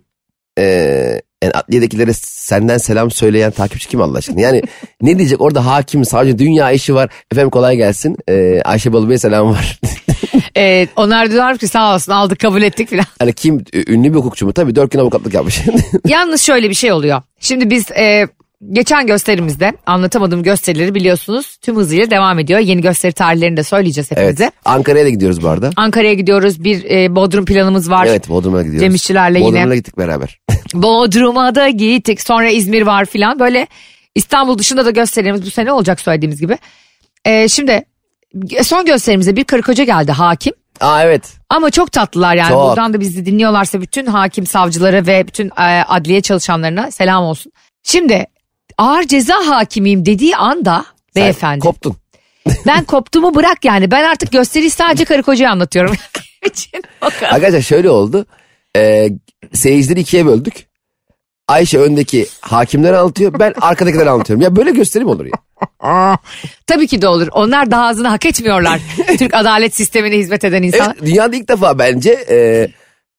eee yani adliyedekilere senden selam söyleyen takipçi kim Allah aşkına? Yani ne diyecek orada hakim savcı dünya işi var. Efendim kolay gelsin. Eee Ayşe Balıbey'e selam var. *laughs* Ee, onlar diyorlar ki sağ olsun aldık kabul ettik filan. hani kim ünlü bir hukukçu mu? Tabii dört gün avukatlık yapmış. *laughs* Yalnız şöyle bir şey oluyor. Şimdi biz e, geçen gösterimizde anlatamadığım gösterileri biliyorsunuz tüm hızıyla devam ediyor. Yeni gösteri tarihlerini de söyleyeceğiz hepinize. evet. Ankara'ya da gidiyoruz bu arada. Ankara'ya gidiyoruz. Bir e, Bodrum planımız var. Evet Bodrum'a gidiyoruz. Cem İşçilerle yine. Bodrum'a gittik beraber. *laughs* Bodrum'a da gittik. Sonra İzmir var filan. Böyle İstanbul dışında da gösterimiz bu sene olacak söylediğimiz gibi. E, şimdi son gösterimize bir karı koca geldi hakim. Aa evet. Ama çok tatlılar yani. Çok. Buradan da bizi dinliyorlarsa bütün hakim savcılara ve bütün e, adliye çalışanlarına selam olsun. Şimdi ağır ceza hakimiyim dediği anda Sen beyefendi koptun. *laughs* ben koptuğumu bırak yani. Ben artık gösteriyi sadece karı kocaya anlatıyorum. *laughs* için. Arkadaşlar şöyle oldu. Ee, seyircileri ikiye böldük. Ayşe öndeki hakimleri anlatıyor. Ben arkadakileri anlatıyorum. Ya böyle gösterim olur ya. *laughs* Tabii ki de olur. Onlar daha ağzını hak etmiyorlar. *laughs* Türk adalet sistemine hizmet eden insan. Evet, dünyada ilk defa bence e,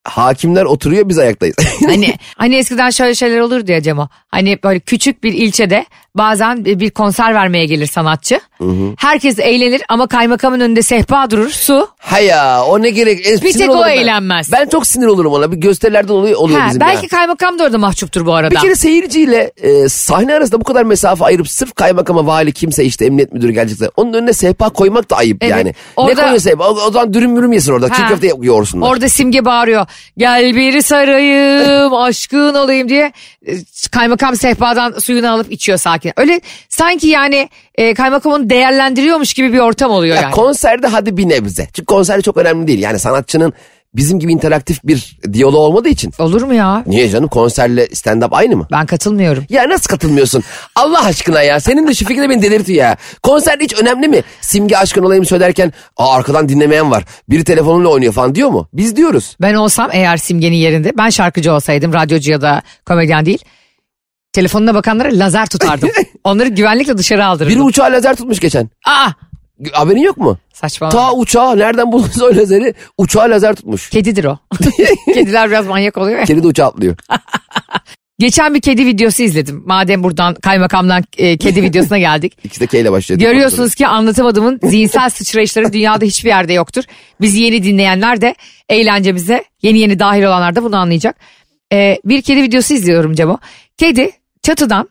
hakimler oturuyor biz ayaktayız. Hani *laughs* hani eskiden şöyle şeyler olur diye Cemo. Hani böyle küçük bir ilçede bazen bir konser vermeye gelir sanatçı. Herkes eğlenir ama kaymakamın önünde sehpa durur su. ha ya o ne gerek. En Bir tek o ben. eğlenmez. Ben çok sinir olurum ona. Bir gösterilerden oluyor, oluyor Ha, bizim belki ya. kaymakam da orada mahcuptur bu arada. Bir kere seyirciyle e, sahne arasında bu kadar mesafe ayırıp sırf kaymakama vali kimse işte emniyet müdürü gelecekse onun önüne sehpa koymak da ayıp Evet. yani. Orada- Ne koyuyor sehpa? O, o zaman dürüm mürüm yesin orada. Çiğ Ha. köfte yoğursunlar. Orada simge bağırıyor. Gel biri sarayım aşkın olayım diye. E, Kaymakam sehpadan suyunu alıp içiyor sakin. Öyle sanki yani e, kaymakamın değerlendiriyormuş gibi bir ortam oluyor Ya yani. konserde hadi bir nebze. Çünkü konserde çok önemli değil. Yani sanatçının bizim gibi interaktif bir diyaloğu olmadığı için. Olur mu ya? Niye canım konserle stand-up aynı mı? Ben katılmıyorum. Ya nasıl katılmıyorsun? Allah aşkına ya. Senin de şu fikir de beni delirtiyor ya. Konserde hiç önemli mi? Simge aşkın olayım söylerken Aa, arkadan dinlemeyen var. Biri telefonuyla oynuyor falan diyor mu? Biz diyoruz. Ben olsam eğer simgenin yerinde ben şarkıcı olsaydım radyocu ya da komedyen değil. Telefonuna bakanlara lazer tutardım. *laughs* Onları güvenlikle dışarı aldırırdım. Biri uçağa lazer tutmuş geçen. Aa Haberin yok mu? saçma. Ta uçağa nereden buldunuz o lazeri? Uçağa lazer tutmuş. Kedidir o. *laughs* Kediler biraz manyak oluyor ya. Kedi de uçağa atlıyor. *laughs* Geçen bir kedi videosu izledim. Madem buradan kaymakamdan e, kedi videosuna geldik. İkisi de K ile başlıyor. Görüyorsunuz ki anlatamadığımın zihinsel sıçrayışları dünyada hiçbir yerde yoktur. Bizi yeni dinleyenler de eğlencemize yeni yeni dahil olanlar da bunu anlayacak. Ee, bir kedi videosu izliyorum Cemo. Kedi çatıdan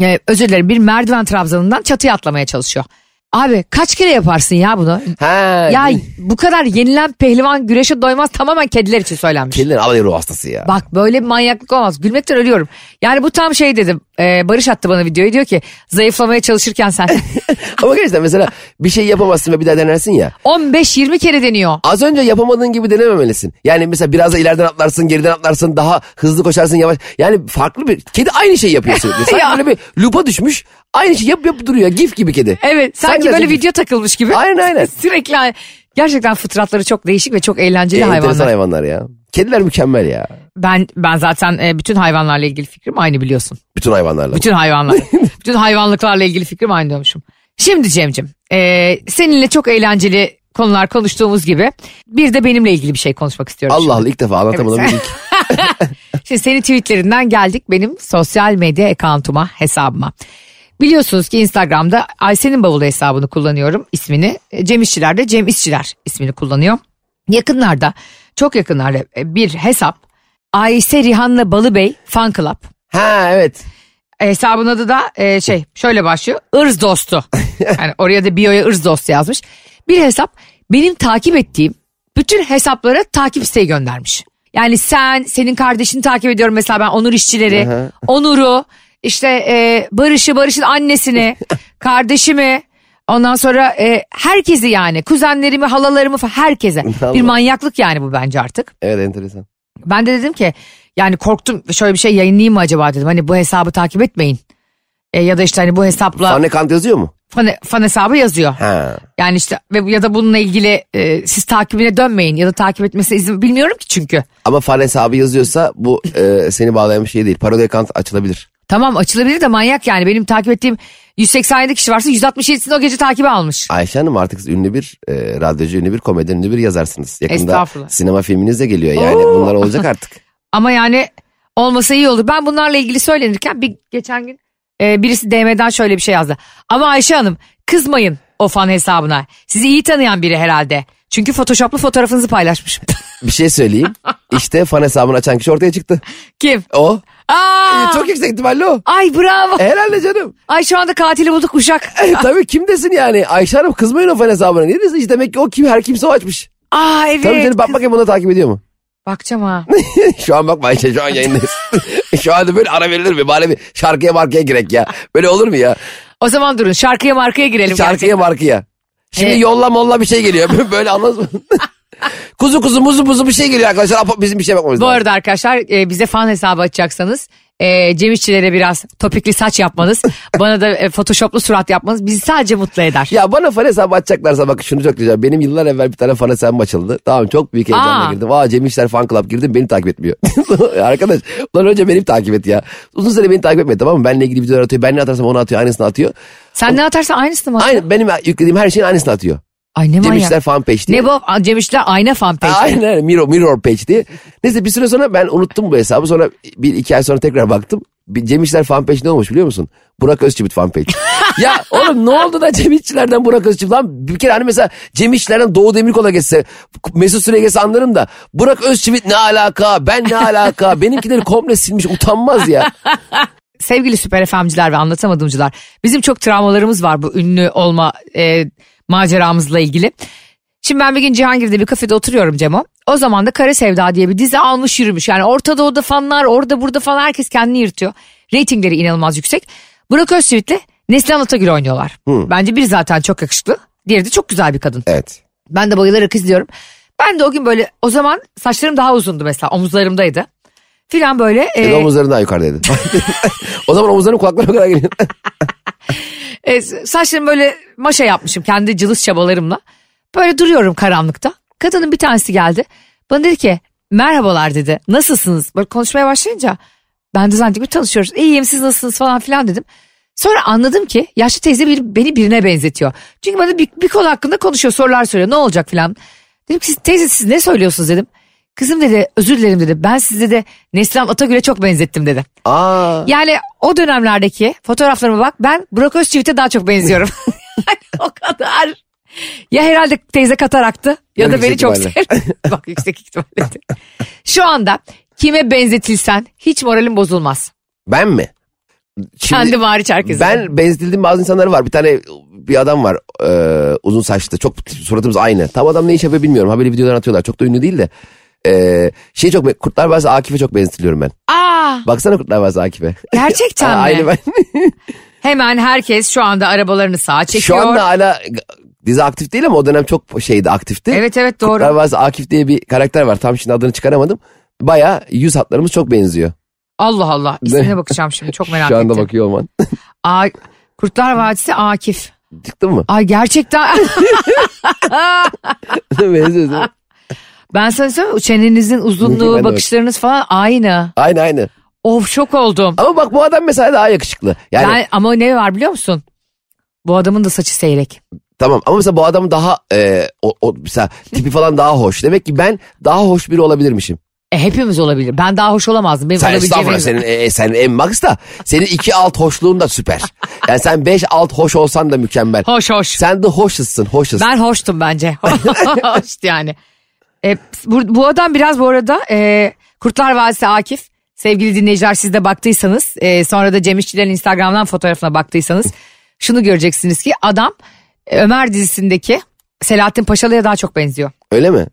e, özür dilerim bir merdiven trabzanından çatıya atlamaya çalışıyor. Abi kaç kere yaparsın ya bunu? Ha, Ya bu kadar yenilen pehlivan güreşe doymaz tamamen kediler için söylenmiş. Kediler alay ruh hastası ya. Bak böyle bir manyaklık olmaz. Gülmekten ölüyorum. Yani bu tam şey dedim. e, Barış attı bana videoyu diyor ki zayıflamaya çalışırken sen *laughs* Ama gerçekten mesela bir şey yapamazsın ve bir daha denersin ya. 15-20 kere deniyor. Az önce yapamadığın gibi denememelisin. Yani mesela biraz da ileriden atlarsın, geriden atlarsın, daha hızlı koşarsın yavaş. Yani farklı bir... Kedi aynı şeyi yapıyor sürekli. *laughs* Sanki Ya. böyle bir lupa düşmüş. Aynı şey yap yap duruyor. Gif gibi kedi. Evet sanki de böyle video takılmış gibi. Aynen, aynen. *laughs* Sürekli gerçekten fıtratları çok değişik ve çok eğlenceli Ee, enteresan hayvanlar. hayvanlar ya. Kediler mükemmel ya. Ben ben zaten e, bütün hayvanlarla ilgili fikrim aynı biliyorsun. Bütün hayvanlarla. Bütün hayvanlar. *laughs* bütün hayvanlıklarla ilgili fikrim aynı diyormuşum. Şimdi Cem'cim e, seninle çok eğlenceli konular konuştuğumuz gibi bir de benimle ilgili bir şey konuşmak istiyorum. Allah Allah ilk defa anlatamadım. Evet. *laughs* Şimdi senin tweetlerinden geldik benim sosyal medya accountuma, hesabıma. Biliyorsunuz ki Instagram'da Ayşe'nin bavulu hesabını kullanıyorum ismini. Cem İşçiler de Cem İşçiler ismini kullanıyor. Yakınlarda, çok yakınlarda e, bir hesap Ayşe Rihanna Balıbey Fan Club. Ha evet. Hesabın adı da e, şey şöyle başlıyor. Irz dostu. *laughs* Yani oraya da bio'ya ırz dostu yazmış. Bir hesap benim takip ettiğim bütün hesaplara takip isteği göndermiş. Yani sen, senin kardeşini takip ediyorum mesela ben Onur işçileri, Onur'u, işte e, Barış'ı, Barış'ın annesini, *laughs* kardeşimi, ondan sonra e, herkesi yani kuzenlerimi, halalarımı falan herkese. Bir manyaklık yani bu bence artık. Evet enteresan. Ben de dedim ki yani korktum şöyle bir şey yayınlayayım mı acaba dedim. Hani bu hesabı takip etmeyin. E, ya da işte hani bu hesapla Anne kant yazıyor mu? fan, fan hesabı yazıyor. Ha. Yani işte ve ya da bununla ilgili e, siz takibine dönmeyin ya da takip etmesine izin bilmiyorum ki çünkü. Ama fan hesabı yazıyorsa bu e, seni bağlayan bir şey değil. Parodi account açılabilir. Tamam açılabilir de manyak yani benim takip ettiğim 187 kişi varsa 167'sini o gece takibe almış. Ayşe Hanım artık ünlü bir e, radyocu, ünlü bir komedyen, ünlü bir yazarsınız. Yakında Estağfurullah. sinema filminiz de geliyor yani Oo. bunlar olacak artık. *laughs* Ama yani olmasa iyi olur. Ben bunlarla ilgili söylenirken bir geçen gün e, birisi DM'den şöyle bir şey yazdı. Ama Ayşe Hanım kızmayın o fan hesabına. Sizi iyi tanıyan biri herhalde. Çünkü photoshoplu fotoğrafınızı paylaşmışım. Bir şey söyleyeyim. *laughs* İşte fan hesabını açan kişi ortaya çıktı. Kim? O. Aa! E, Çok yüksek ihtimalle o. Ay bravo. Herhalde canım. Ay şu anda katili bulduk uşak. E, *laughs* tabii kim desin yani? Ayşe Hanım kızmayın o fan hesabına. Ne desin? İşte demek ki o kim her kimse o açmış. Aa evet. Tabii canım bak bakayım onu takip ediyor mu? Bakacağım ha. *laughs* şu an bakma Ayşe şu an yayındayız. *laughs* şu anda böyle ara verilir mi? Bari bir şarkıya markaya girek ya. Böyle olur mu ya? O zaman durun şarkıya markaya girelim. Şarkıya gerçekten. markaya. Şimdi Evet. yolla molla bir şey geliyor. böyle anladın mı? Kuzu kuzu muzu muzu bir şey geliyor arkadaşlar. Bizim bir şey bakmamız Bu lazım. arada arkadaşlar e, bize fan hesabı açacaksanız e, Cem İşçilere biraz topikli saç yapmanız *laughs* bana da e, photoshoplu surat yapmanız bizi sadece mutlu eder. Ya bana fan hesabı açacaklarsa bak şunu çok diyeceğim. Benim yıllar evvel bir tane fan hesabım açıldı. Tamam çok büyük heyecanla Aa. girdim. Aa Cem İşler fan club girdim beni takip etmiyor. *laughs* Arkadaş ulan önce beni takip et ya. Uzun süre beni takip etmedi tamam mı? Benle ilgili videolar atıyor. Ben ne atarsam onu atıyor aynısını atıyor. Sen ne atarsan aynısını mı atıyorsun? Aynı benim yüklediğim her şeyin aynısını atıyor. Ay ne Cem. İşler fan page diye. Ne bu? Cem ayna fan page. Aynen mirror, mirror page diye. Neyse bir süre sonra ben unuttum bu hesabı. Sonra bir iki ay sonra tekrar baktım. Cem İşler fan page ne olmuş biliyor musun? Burak Özçivit fan page. *laughs* ya oğlum ne oldu da Cem İşçilerden Burak Özçivit lan? Bir kere hani mesela Cem İşçilerden Doğu Demirkol'a geçse Mesut Süre geçse anlarım da Burak Özçivit ne alaka? Ben ne alaka? *laughs* Benimkileri komple silmiş utanmaz ya. Sevgili süper FM'ciler ve anlatamadımcılar bizim çok travmalarımız var bu ünlü olma e, maceramızla ilgili. Şimdi ben bir gün Cihangir'de bir kafede oturuyorum Cemo. O zaman da Kara Sevda diye bir dizi almış yürümüş. Yani Orta Doğu'da fanlar orada burada falan herkes kendini yırtıyor. Ratingleri inanılmaz yüksek. Burak Özçivit'le Neslihan Atagül oynuyorlar. Bence biri zaten çok yakışıklı. Diğeri de çok güzel bir kadın. Evet. Ben de bayılarak izliyorum. Ben de o gün böyle o zaman saçlarım daha uzundu mesela omuzlarımdaydı. Filan böyle. E, omuzların daha yukarıdaydı. *laughs* o zaman omuzların kulaklarına kadar geliyor. *laughs* E, saçlarımı böyle maşa yapmışım kendi cılız çabalarımla. Böyle duruyorum karanlıkta. Kadının bir tanesi geldi. Bana dedi ki merhabalar dedi. Nasılsınız? Böyle konuşmaya başlayınca ben de zannettim ki tanışıyoruz. İyiyim siz nasılsınız falan filan dedim. Sonra anladım ki yaşlı teyze bir, beni birine benzetiyor. Çünkü bana bir, bir konu hakkında konuşuyor sorular soruyor ne olacak filan. Dedim ki "Siz- teyze siz ne söylüyorsunuz dedim. Kızım dedi özür dilerim dedi. Ben sizi de Neslihan Atagül'e çok benzettim dedi. Aa, Yani o dönemlerdeki fotoğraflarıma bak ben Burak Özçivit'e daha çok benziyorum. *laughs* *laughs* o kadar. Ya herhalde teyze kataraktı ya da beni çok sever. *laughs* bak yüksek ihtimalle. Şu anda kime benzetilsen hiç moralin bozulmaz. ben mi? Şimdi- Kendi hariç herkese. Ben benzetildiğim bazı insanlar var. Bir tane bir adam var e, uzun saçlı. Çok suratımız aynı. Tam adam ne iş yapıyor bilmiyorum. Haberi videodan atıyorlar. Çok da ünlü değil de. E, şey çok Kurtlar Vadisi Akif'e çok benzetiliyorum ben. Aa Baksana Kurtlar Vadisi Akif'e. gerçekten *laughs* mi? Aynı ben. *laughs* Hemen herkes şu anda arabalarını sağa çekiyor. Şu anda hala dizi aktif değil ama o dönem çok şeydi aktifti. Evet evet doğru. Kurtlar Vadisi Akif diye bir karakter var. Tam şimdi adını çıkaramadım. Baya yüz hatlarımız çok benziyor. Allah Allah ismine *laughs* bakacağım şimdi çok merak Şu anda ettim. bakıyor olman. Aa, Kurtlar Vadisi Akif. Çıktın mı? Ay gerçekten Benziyoruz değil mi? Ben sana söyleyeyim çenenizin Ben uzunluğu de bakışlarınız falan aynı. Aynı aynı. Of şok oldum. Ama bak bu adam mesela daha yakışıklı. Yani Ben, ama ne var biliyor musun? Bu adamın da saçı seyrek. Tamam ama mesela bu adam daha e, o, o, mesela tipi falan daha hoş. Demek ki ben daha hoş biri olabilirmişim. E, hepimiz olabilir. Ben daha hoş olamazdım. Benim Sen olabileceğim estağfurullah en- senin, e, sen en max da senin iki alt hoşluğun da süper. Yani sen beş alt hoş olsan da mükemmel. Hoş hoş. Sen de hoşsın hoşsın. Ben hoştum bence. *laughs* Hoştu yani. E, bu, bu adam biraz bu arada e, Kurtlar Vadisi Akif. Sevgili dinleyiciler siz de baktıysanız e, sonra da Cem İşçilerin Instagram'dan fotoğrafına baktıysanız şunu göreceksiniz ki adam e, Ömer dizisindeki Selahattin Paşalı'ya daha çok benziyor. Öyle mi?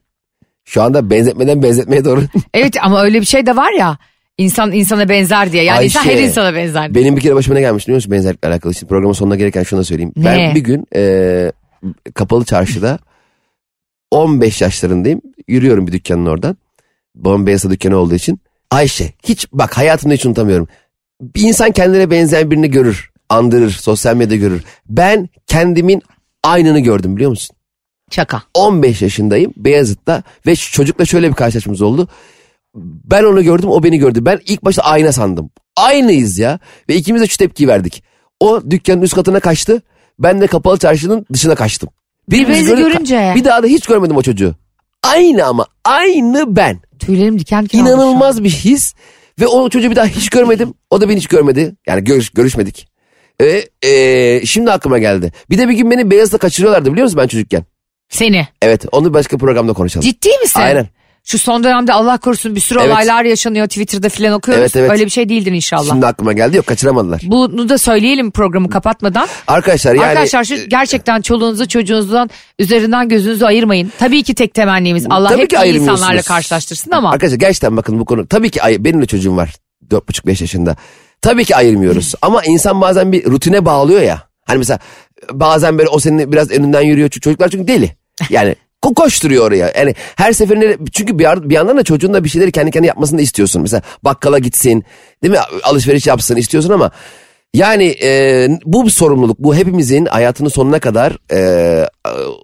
Şu anda benzetmeden benzetmeye doğru. *laughs* Evet ama öyle bir şey de var ya insan insana benzer diye yani insan Ayşe, her insana benzer. diye. Benim bir kere başıma ne gelmiş biliyor musun benzerlikle alakalı? Şimdi programın sonuna gelirken şunu da söyleyeyim. Ne? Ben bir gün e, kapalı çarşıda 15 yaşlarındayım. Yürüyorum bir dükkanın oradan. Babam beyazı dükkanı olduğu için. Ayşe hiç bak hayatımda hiç unutamıyorum. Bir insan kendine benzeyen birini görür. Andırır. Sosyal medyada görür. Ben kendimin aynını gördüm biliyor musun? Şaka. 15 yaşındayım Beyazıt'ta ve çocukla şöyle bir karşılaşmamız oldu. Ben onu gördüm o beni gördü. Ben ilk başta ayna sandım. Aynıyız ya. Ve ikimiz de şu tepkiyi verdik. O dükkanın üst katına kaçtı. Ben de kapalı çarşının dışına kaçtım. Birbirinizi görüp- görünce. Bir daha da hiç görmedim o çocuğu. Aynı ama aynı ben. Tüylerim diken diken oldu şu an. İnanılmaz bir his. Ve o çocuğu bir daha hiç görmedim. O da beni hiç görmedi. Yani görüş, görüşmedik. Ee, ee, şimdi aklıma geldi. Bir de bir gün beni Beyazıt'ta kaçırıyorlardı biliyor musun ben çocukken? Seni. Evet onu başka programda konuşalım. Ciddi misin? Aynen. Şu son dönemde Allah korusun bir sürü Evet. olaylar yaşanıyor Twitter'da filan okuyoruz. Evet, evet. Öyle bir şey değildir inşallah. Şimdi aklıma geldi yok kaçıramadılar. Bunu da söyleyelim programı kapatmadan. Arkadaşlar yani Arkadaşlar şu gerçekten çoluğunuzu çocuğunuzdan üzerinden gözünüzü ayırmayın. Tabii ki tek temennimiz Allah hep iyi ayırmıyorsunuz. insanlarla karşılaştırsın ama. arkadaşlar gerçekten bakın bu konu tabii ki ay- benim de çocuğum var 4,5-5 yaşında. Tabii ki ayırmıyoruz ama insan bazen bir rutine bağlıyor ya. Hani mesela bazen böyle o senin biraz önünden yürüyor çocuklar çünkü deli. Yani koşturuyor oraya. Yani her seferinde çünkü bir, bir yandan da çocuğun da bir şeyleri kendi kendine yapmasını da istiyorsun. Mesela bakkala gitsin değil mi alışveriş yapsın istiyorsun ama yani e, bu bir sorumluluk. Bu hepimizin hayatının sonuna kadar e,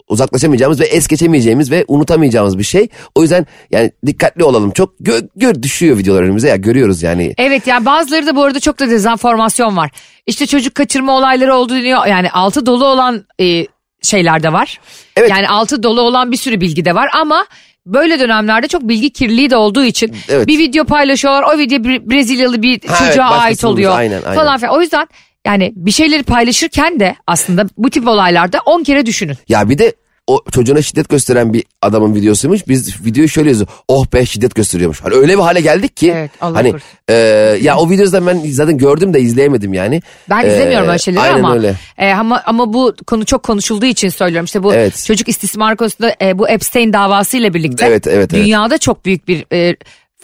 uzaklaşamayacağımız ve es geçemeyeceğimiz ve unutamayacağımız bir şey. O yüzden yani dikkatli olalım. Çok gö- gör düşüyor videolar önümüze ya görüyoruz yani. Evet yani bazıları da bu arada çok da dezenformasyon var. İşte çocuk kaçırma olayları oldu deniyor. Yani altı dolu olan e, şeyler de var. Evet. Yani altı dolu olan bir sürü bilgi de var ama böyle dönemlerde çok bilgi kirliliği de olduğu için Evet. bir video paylaşıyorlar. O video Bre- Brezilyalı bir Ha, çocuğa evet, ait oluyor aynen, aynen. falan filan. O yüzden yani bir şeyleri paylaşırken de aslında bu tip olaylarda 10 kere düşünün. Ya bir de o çocuğuna şiddet gösteren bir adamın videosuymuş. Biz videoyu şöyle yazıyoruz. Oh be şiddet gösteriyormuş. Hani öyle bir hale geldik ki. Evet, Allah hani korusun. e, ya o videoyu ben zaten gördüm de izleyemedim yani. Ben E, izlemiyorum öyle şeyleri aynen ama öyle. e, ama ama bu konu çok konuşulduğu için söylüyorum. İşte bu Evet. çocuk istismar konusunda e, bu Epstein davasıyla birlikte Evet, evet, evet. dünyada çok büyük bir e,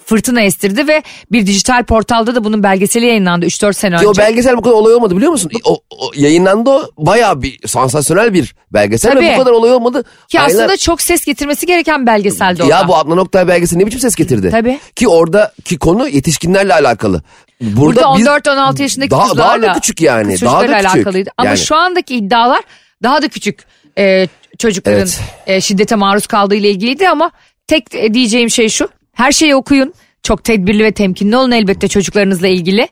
fırtına estirdi ve bir dijital portalda da bunun belgeseli yayınlandı 3-4 sene önce. Ki o belgesel bu kadar olay olmadı biliyor musun? O, o yayınlandı o bayağı bir sansasyonel bir belgesel Tabii. ve bu kadar olay olmadı. Ki Aynen- aslında çok ses getirmesi gereken belgeseldi o Ya da. bu Adnan Oktay belgeseli ne biçim ses getirdi? Tabii. Ki oradaki konu yetişkinlerle alakalı. Burada, Burada biz- 14-16 yaşındaki daha, kızlarla Daha da küçük yani. kız Daha da küçük. alakalıydı. Ama Yani- şu andaki iddialar daha da küçük e, çocukların Evet. e, şiddete maruz kaldığı ile ilgiliydi ama tek e, diyeceğim şey şu. Her şeyi okuyun. Çok tedbirli ve temkinli olun elbette çocuklarınızla ilgili.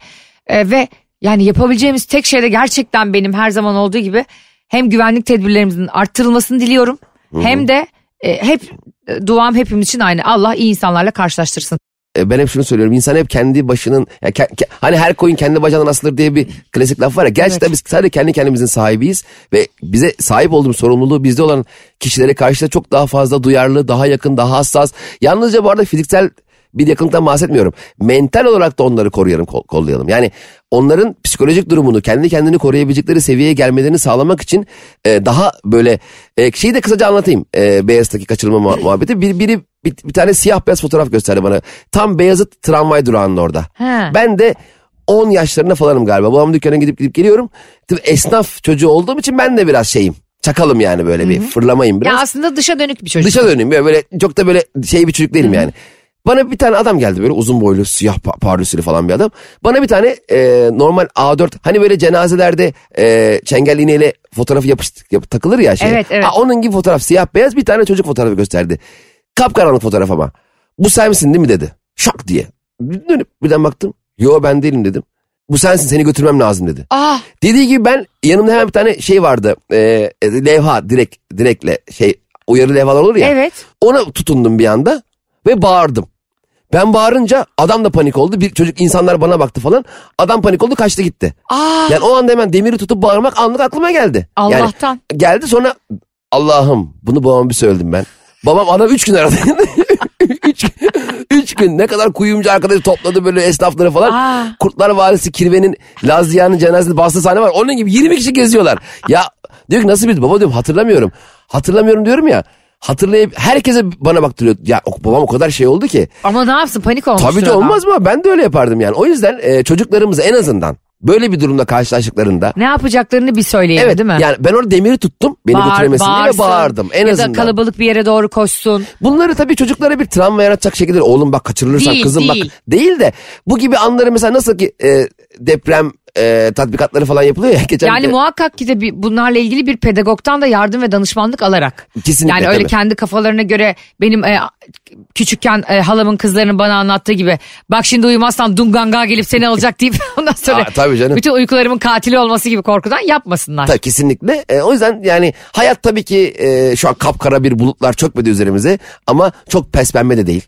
E, ve yani yapabileceğimiz tek şey de gerçekten benim her zaman olduğu gibi hem güvenlik tedbirlerimizin arttırılmasını diliyorum. Hem de e, hep e, duam hepimiz için aynı. Allah iyi insanlarla karşılaştırsın. E, ben hep şunu söylüyorum. İnsan hep kendi başının ya ke- ke- hani her koyun kendi bacağından asılır diye bir klasik laf var ya. Gerçekten biz sadece kendi kendimizin sahibiyiz ve bize sahip olduğumuz sorumluluğu bizde olan kişilere karşı da çok daha fazla duyarlı, daha yakın, daha hassas. Yalnızca bu arada fiziksel bir yakınlıktan bahsetmiyorum. Mental olarak da onları koruyalım, kol- kollayalım. Yani onların psikolojik durumunu, kendi kendini koruyabilecekleri seviyeye gelmelerini sağlamak için e, daha böyle e, şeyi de kısaca anlatayım. E, Beyazıt'taki kaçırılma muha- muhabbeti. Bir, biri bir, bir tane siyah beyaz fotoğraf gösterdi bana. Tam Beyazıt tramvay durağının orada. He. Ben de 10 yaşlarında falanım galiba. Babamın dükkanına gidip gidip geliyorum. Tabii esnaf çocuğu olduğum için ben de biraz şeyim. Çakalım yani böyle bir fırlamayım biraz. Ya aslında dışa dönük bir çocuk. Dışa döneyim böyle, böyle çok da böyle şey bir çocuk değilim yani. Bana bir tane adam geldi böyle uzun boylu siyah pa- pardösülü falan bir adam. Bana bir tane e, normal A4 hani böyle cenazelerde e, çengel iğneyle fotoğrafı yapıştı, yap, takılır ya şey. Evet, evet. Ha, onun gibi fotoğraf siyah beyaz bir tane çocuk fotoğrafı gösterdi. Kapkaranlık fotoğraf ama. Bu sen misin değil mi dedi. Şak diye. Dönüp birden baktım. Yo ben değilim dedim. Bu sensin seni götürmem lazım dedi. Ah Dediği gibi ben yanımda hemen bir tane şey vardı. E, e, levha direkt direkle şey uyarı levhalar olur ya. evet. Ona tutundum bir anda ve bağırdım. Ben bağırınca adam da panik oldu. Bir çocuk insanlar bana baktı falan. Adam panik oldu kaçtı gitti. Aa, Yani o anda hemen demiri tutup bağırmak anlık aklıma geldi. Yani Allah'tan. geldi sonra Allah'ım bunu babama bir söyledim ben. Babam adam üç gün aradı. *laughs* üç, üç gün ne kadar kuyumcu arkadaşı topladı böyle esnafları falan. Aa. Kurtlar Vadisi Kirve'nin Lazia'nın cenazesinde bastığı sahne var. Onun gibi 20 kişi geziyorlar. Ya diyor ki nasıl bir baba diyorum hatırlamıyorum. Hatırlamıyorum diyorum ya. Hatırlayıp herkese bana baktırıyor. Ya babam o kadar şey oldu ki. Ama ne yapsın panik olmuştur Tabii de adam. olmaz mı? Ben de öyle yapardım yani. O yüzden e, çocuklarımızı en azından böyle bir durumda karşılaştıklarında Ne yapacaklarını bir söyleyelim Evet değil mi? yani ben orada demiri tuttum beni Bağır- götüremesin diye ve bağırsın. bağırdım en ya azından. da kalabalık bir yere doğru koşsun. Bunları tabii çocuklara bir travma yaratacak şekilde oğlum bak kaçırılırsan Değil, kızım değil. bak değil de bu gibi anları mesela nasıl ki e, deprem e, tatbikatları falan yapılıyor ya *laughs* geçen Yani bir- muhakkak ki de bir, bunlarla ilgili bir pedagogtan da yardım ve danışmanlık alarak. Kesinlikle, Yani öyle tabii. kendi kafalarına göre benim e, küçükken e, halamın kızlarının bana anlattığı gibi bak şimdi uyumazsan Dunganga gelip seni alacak *laughs* deyip ondan sonra Aa, tabii canım. bütün uykularımın katili olması gibi korkudan yapmasınlar. Tabii kesinlikle. E, o yüzden yani hayat tabii ki e, şu an kapkara bir bulutlar çökmedi üzerimize ama çok pes pembe de değil.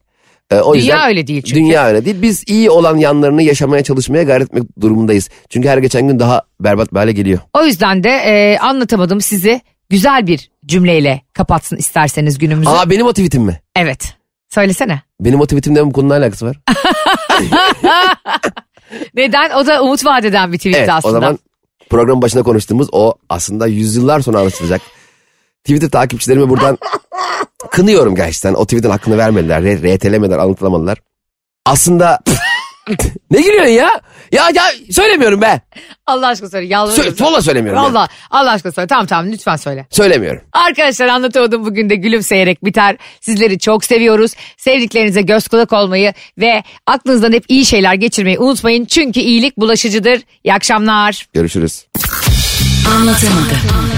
E, o Dünya yüzden, öyle değil çünkü. Dünya öyle değil. Biz iyi olan yanlarını yaşamaya çalışmaya gayret etmek durumundayız. Çünkü her geçen gün daha berbat bir hale geliyor. O yüzden de e, anlatamadım sizi güzel bir cümleyle kapatsın isterseniz günümüzü. Aa benim o tweetim mi? Evet. Söylesene. Benim o tweetimle bu konuyla alakası var. *laughs* Neden? O da umut vadeden bir tweet Evet aslında. o zaman programın başında konuştuğumuz o aslında yüzyıllar sonra anlaşılacak. Twitter takipçilerimi buradan *laughs* kınıyorum gerçekten. O tweetin hakkını vermediler, RT'lemediler, anlatılamadılar. Aslında *laughs* ne gülüyorsun ya? Ya ya söylemiyorum be. Allah aşkına söyle. Yalvarıyorum. Sö- Valla söylemiyorum. Valla Allah aşkına söyle. Tamam tamam lütfen söyle. Söylemiyorum. Arkadaşlar anlatamadım bugün de gülümseyerek biter. Sizleri çok seviyoruz. Sevdiklerinize göz kulak olmayı ve aklınızdan hep iyi şeyler geçirmeyi unutmayın. Çünkü iyilik bulaşıcıdır. İyi akşamlar. Görüşürüz. Anlatamadım.